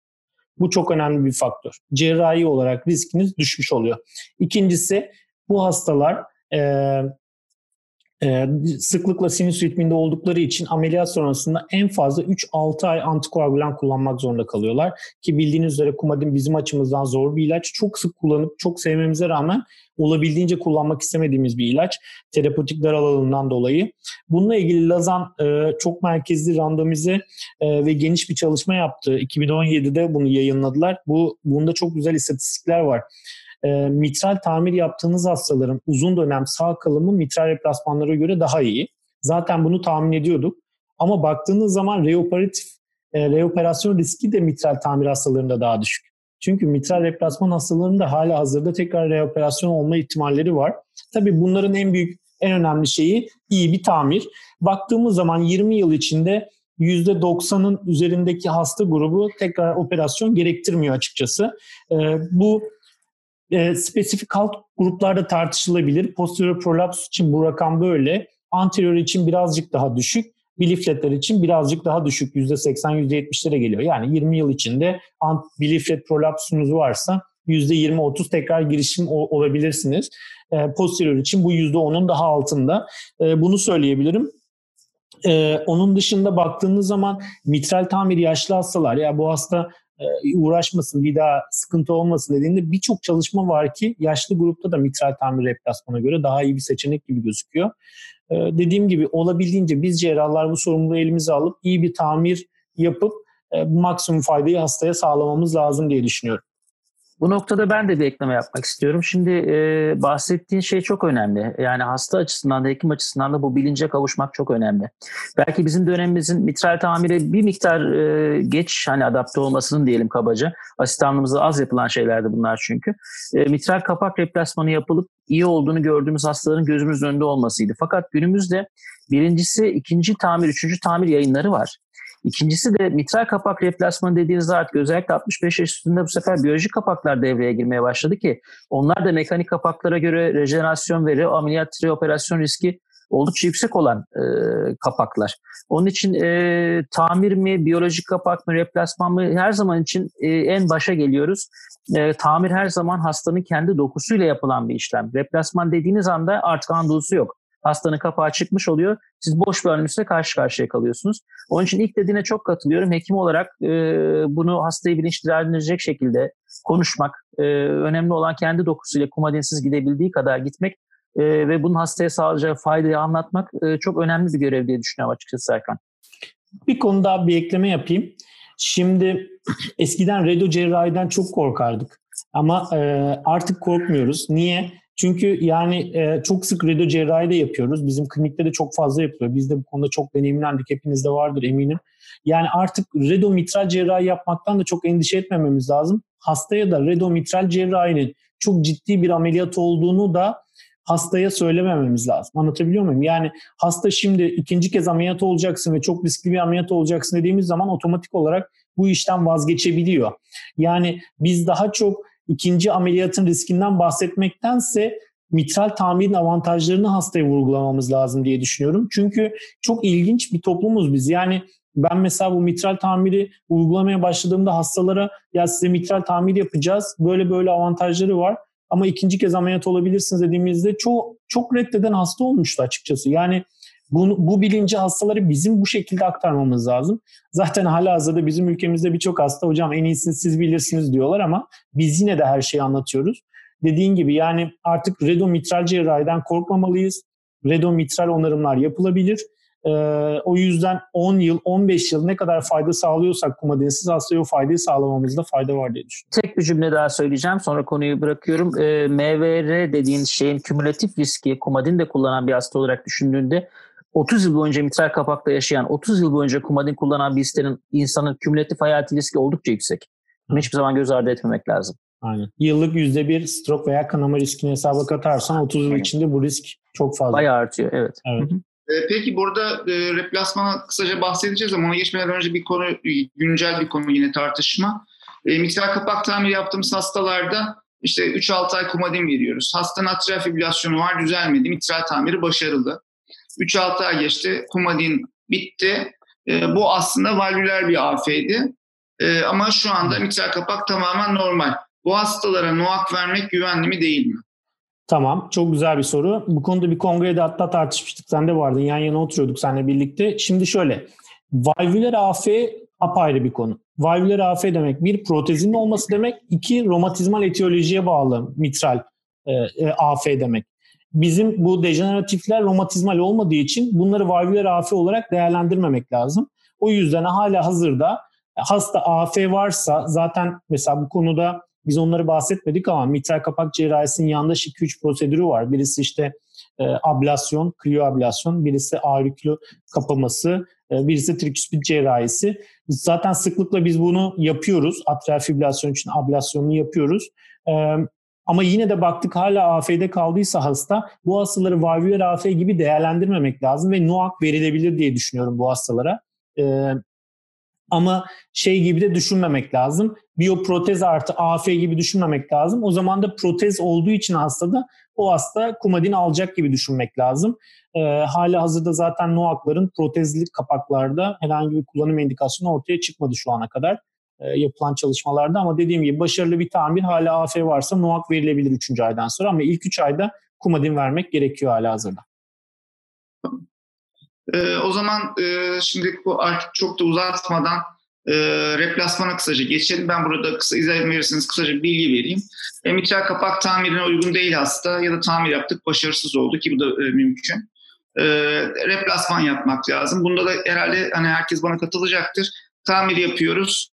Bu çok önemli bir faktör. Cerrahi olarak riskiniz düşmüş oluyor. İkincisi bu hastalar e, e, sıklıkla sinüs ritminde oldukları için ameliyat sonrasında en fazla 3-6 ay antikoagülan kullanmak zorunda kalıyorlar. Ki bildiğiniz üzere kumadin bizim açımızdan zor bir ilaç. Çok sık kullanıp çok sevmemize rağmen olabildiğince kullanmak istemediğimiz bir ilaç. Terapötik dar alanından dolayı. Bununla ilgili Lazan e, çok merkezli randomize e, ve geniş bir çalışma yaptı. 2017'de bunu yayınladılar. Bu Bunda çok güzel istatistikler var e, mitral tamir yaptığınız hastaların uzun dönem sağ kalımı mitral replasmanlara göre daha iyi. Zaten bunu tahmin ediyorduk. Ama baktığınız zaman reoperatif, e, reoperasyon riski de mitral tamir hastalarında daha düşük. Çünkü mitral replasman hastalarında hala hazırda tekrar reoperasyon olma ihtimalleri var. Tabii bunların en büyük, en önemli şeyi iyi bir tamir. Baktığımız zaman 20 yıl içinde %90'ın üzerindeki hasta grubu tekrar operasyon gerektirmiyor açıkçası. Ee, bu e, spesifik alt gruplarda tartışılabilir. Posterior prolaps için bu rakam böyle. Anterior için birazcık daha düşük. Bilifletler için birazcık daha düşük. %80-%70'lere geliyor. Yani 20 yıl içinde biliflet prolapsunuz varsa %20-30 tekrar girişim olabilirsiniz. E, posterior için bu %10'un daha altında. E, bunu söyleyebilirim. Ee, onun dışında baktığınız zaman mitral tamir yaşlı hastalar ya bu hasta uğraşmasın, bir daha sıkıntı olmasın dediğinde birçok çalışma var ki yaşlı grupta da mitral tamir replasmana göre daha iyi bir seçenek gibi gözüküyor. E, dediğim gibi olabildiğince biz cerrahlar bu sorumluluğu elimize alıp iyi bir tamir yapıp e, maksimum faydayı hastaya sağlamamız lazım diye düşünüyorum. Bu noktada ben de bir ekleme yapmak istiyorum. Şimdi e, bahsettiğin şey çok önemli. Yani hasta açısından da hekim açısından da bu bilince kavuşmak çok önemli. Belki bizim dönemimizin mitral tamire bir miktar e, geç hani adapte olmasının diyelim kabaca. Asistanlığımızda az yapılan şeylerdi bunlar çünkü. E, mitral kapak replasmanı yapılıp iyi olduğunu gördüğümüz hastaların gözümüzün önünde olmasıydı. Fakat günümüzde birincisi, ikinci tamir, üçüncü tamir yayınları var. İkincisi de mitral kapak replasmanı dediğiniz artık özellikle 65 yaş üstünde bu sefer biyolojik kapaklar devreye girmeye başladı ki onlar da mekanik kapaklara göre rejenerasyon ve ameliyat reoperasyon riski oldukça yüksek olan e, kapaklar. Onun için e, tamir mi, biyolojik kapak mı, replasman mı her zaman için e, en başa geliyoruz. E, tamir her zaman hastanın kendi dokusuyla yapılan bir işlem. Replasman dediğiniz anda artık andusu yok hastanın kapağı çıkmış oluyor. Siz boş bir önümüzle karşı karşıya kalıyorsunuz. Onun için ilk dediğine çok katılıyorum. Hekim olarak e, bunu hastayı bilinçlendirecek şekilde konuşmak, e, önemli olan kendi dokusuyla kumadinsiz gidebildiği kadar gitmek e, ve bunun hastaya sağlayacağı faydayı anlatmak e, çok önemli bir görev diye düşünüyorum açıkçası Serkan. Bir konu daha bir ekleme yapayım. Şimdi eskiden redo cerrahiden çok korkardık. Ama e, artık korkmuyoruz. Niye? Çünkü yani e, çok sık redo cerrahi de yapıyoruz. Bizim klinikte de çok fazla yapılıyor. Biz de bu konuda çok deneyimlendik. Hepinizde vardır eminim. Yani artık redo mitral cerrahi yapmaktan da çok endişe etmememiz lazım. Hastaya da redo mitral cerrahinin çok ciddi bir ameliyat olduğunu da hastaya söylemememiz lazım. Anlatabiliyor muyum? Yani hasta şimdi ikinci kez ameliyat olacaksın ve çok riskli bir ameliyat olacaksın dediğimiz zaman otomatik olarak bu işten vazgeçebiliyor. Yani biz daha çok ikinci ameliyatın riskinden bahsetmektense mitral tamirin avantajlarını hastaya vurgulamamız lazım diye düşünüyorum. Çünkü çok ilginç bir toplumuz biz. Yani ben mesela bu mitral tamiri uygulamaya başladığımda hastalara ya size mitral tamir yapacağız. Böyle böyle avantajları var ama ikinci kez ameliyat olabilirsiniz dediğimizde çok çok reddeden hasta olmuştu açıkçası. Yani bu, bu bilinci hastaları bizim bu şekilde aktarmamız lazım. Zaten hala hazırda bizim ülkemizde birçok hasta hocam en iyisini siz bilirsiniz diyorlar ama biz yine de her şeyi anlatıyoruz. Dediğin gibi yani artık redomitral cerrahiden korkmamalıyız. Redomitral onarımlar yapılabilir. Ee, o yüzden 10 yıl, 15 yıl ne kadar fayda sağlıyorsak kumadinsiz hastaya o faydayı sağlamamızda fayda var diye düşünüyorum. Tek bir cümle daha söyleyeceğim sonra konuyu bırakıyorum. Ee, MVR dediğin şeyin kümülatif riski kumadin de kullanan bir hasta olarak düşündüğünde 30 yıl boyunca mitral kapakta yaşayan, 30 yıl boyunca kumadin kullanan bir istenin insanın kümülatif hayati riski oldukça yüksek. Bunu hiçbir zaman göz ardı etmemek lazım. Aynen. Yıllık %1 stroke veya kanama riskini hesaba katarsan 30 yıl içinde bu risk çok fazla. Bayağı artıyor, evet. evet. Ee, peki burada e, replasmana kısaca bahsedeceğiz ama ona geçmeden önce bir konu, güncel bir konu yine tartışma. E, mitral kapak tamiri yaptığımız hastalarda işte 3-6 ay kumadin veriyoruz. Hastanın atrial fibrilasyonu var, düzelmedi. Mitral tamiri başarılı. 3-6 ay geçti. Kumadin bitti. E, bu aslında valvüler bir afeydi. E, ama şu anda mitral kapak tamamen normal. Bu hastalara NOAK vermek güvenli mi değil mi? Tamam. Çok güzel bir soru. Bu konuda bir kongrede hatta tartışmıştık. Sen de vardın. Yan yana oturuyorduk seninle birlikte. Şimdi şöyle. Valvüler AF apayrı bir konu. Valvüler AF demek bir protezin olması demek. iki romatizmal etiyolojiye bağlı mitral e, e, AF demek bizim bu dejeneratifler romatizmal olmadığı için bunları valvüler AF olarak değerlendirmemek lazım. O yüzden hala hazırda hasta AF varsa zaten mesela bu konuda biz onları bahsetmedik ama mitral kapak cerrahisinin yandaş 2-3 prosedürü var. Birisi işte e, ablasyon, kriyoablasyon, birisi aurikülo kapaması, e, birisi triküspit cerrahisi. Zaten sıklıkla biz bunu yapıyoruz. Atrial fibrilasyon için ablasyonunu yapıyoruz. E, ama yine de baktık hala AF'de kaldıysa hasta bu hastaları valvüler AF gibi değerlendirmemek lazım ve NOAC verilebilir diye düşünüyorum bu hastalara. Ee, ama şey gibi de düşünmemek lazım. Biyoprotez artı AF gibi düşünmemek lazım. O zaman da protez olduğu için hastada o hasta kumadin alacak gibi düşünmek lazım. Ee, hala hazırda zaten NOAC'ların protezli kapaklarda herhangi bir kullanım indikasyonu ortaya çıkmadı şu ana kadar. E, yapılan çalışmalarda ama dediğim gibi başarılı bir tamir hala AF varsa NOAK verilebilir 3. aydan sonra ama ilk 3 ayda kumadin vermek gerekiyor hala hazırda. Ee, o zaman e, şimdi bu artık çok da uzatmadan e, replasmana kısaca geçelim. Ben burada kısa izah verirseniz kısaca bir bilgi vereyim. E, mitral kapak tamirine uygun değil hasta ya da tamir yaptık başarısız oldu ki bu da e, mümkün. E, replasman yapmak lazım. Bunda da herhalde hani herkes bana katılacaktır. Tamir yapıyoruz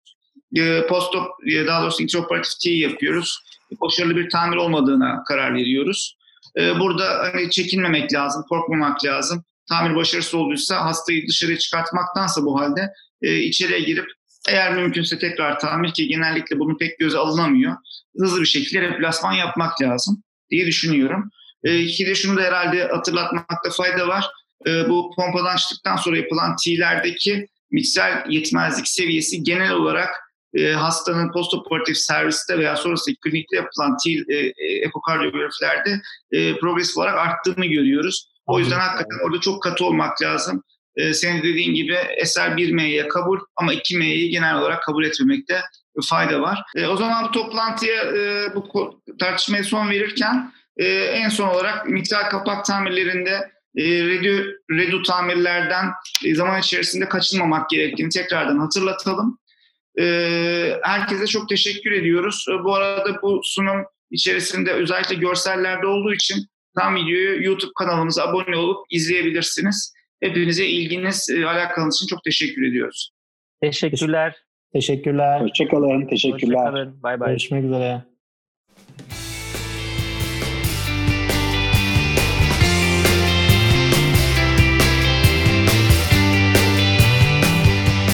e, postop e, daha doğrusu intraoperatif T yapıyoruz. Başarılı bir tamir olmadığına karar veriyoruz. E, burada hani çekinmemek lazım, korkmamak lazım. Tamir başarısız olduysa hastayı dışarıya çıkartmaktansa bu halde e, içeriye girip eğer mümkünse tekrar tamir ki genellikle bunu pek göze alınamıyor. Hızlı bir şekilde replasman yapmak lazım diye düşünüyorum. E, ki de şunu da herhalde hatırlatmakta fayda var. Bu pompadan çıktıktan sonra yapılan T'lerdeki mitsel yetmezlik seviyesi genel olarak e, hastanın postoperatif serviste veya sonrasında klinikte yapılan til, e, e, ekokardiyografilerde e, progresif olarak arttığını görüyoruz. O yüzden hakikaten orada çok katı olmak lazım. E, senin dediğin gibi eser 1M'ye kabul ama 2M'yi genel olarak kabul etmemekte fayda var. E, o zaman bu toplantıya e, bu tartışmaya son verirken e, en son olarak mitral kapak tamirlerinde e, redu, redu tamirlerden e, zaman içerisinde kaçınmamak gerektiğini tekrardan hatırlatalım. Ee, herkese çok teşekkür ediyoruz. Ee, bu arada bu sunum içerisinde özellikle görsellerde olduğu için Tam videoyu YouTube kanalımıza abone olup izleyebilirsiniz. Hepinize ilginiz, e, alakanız için çok teşekkür ediyoruz. Teşekkürler. Teşekkürler. Hoşçakalın. Teşekkürler. Hoşçakalın. Bay bay. Görüşmek üzere.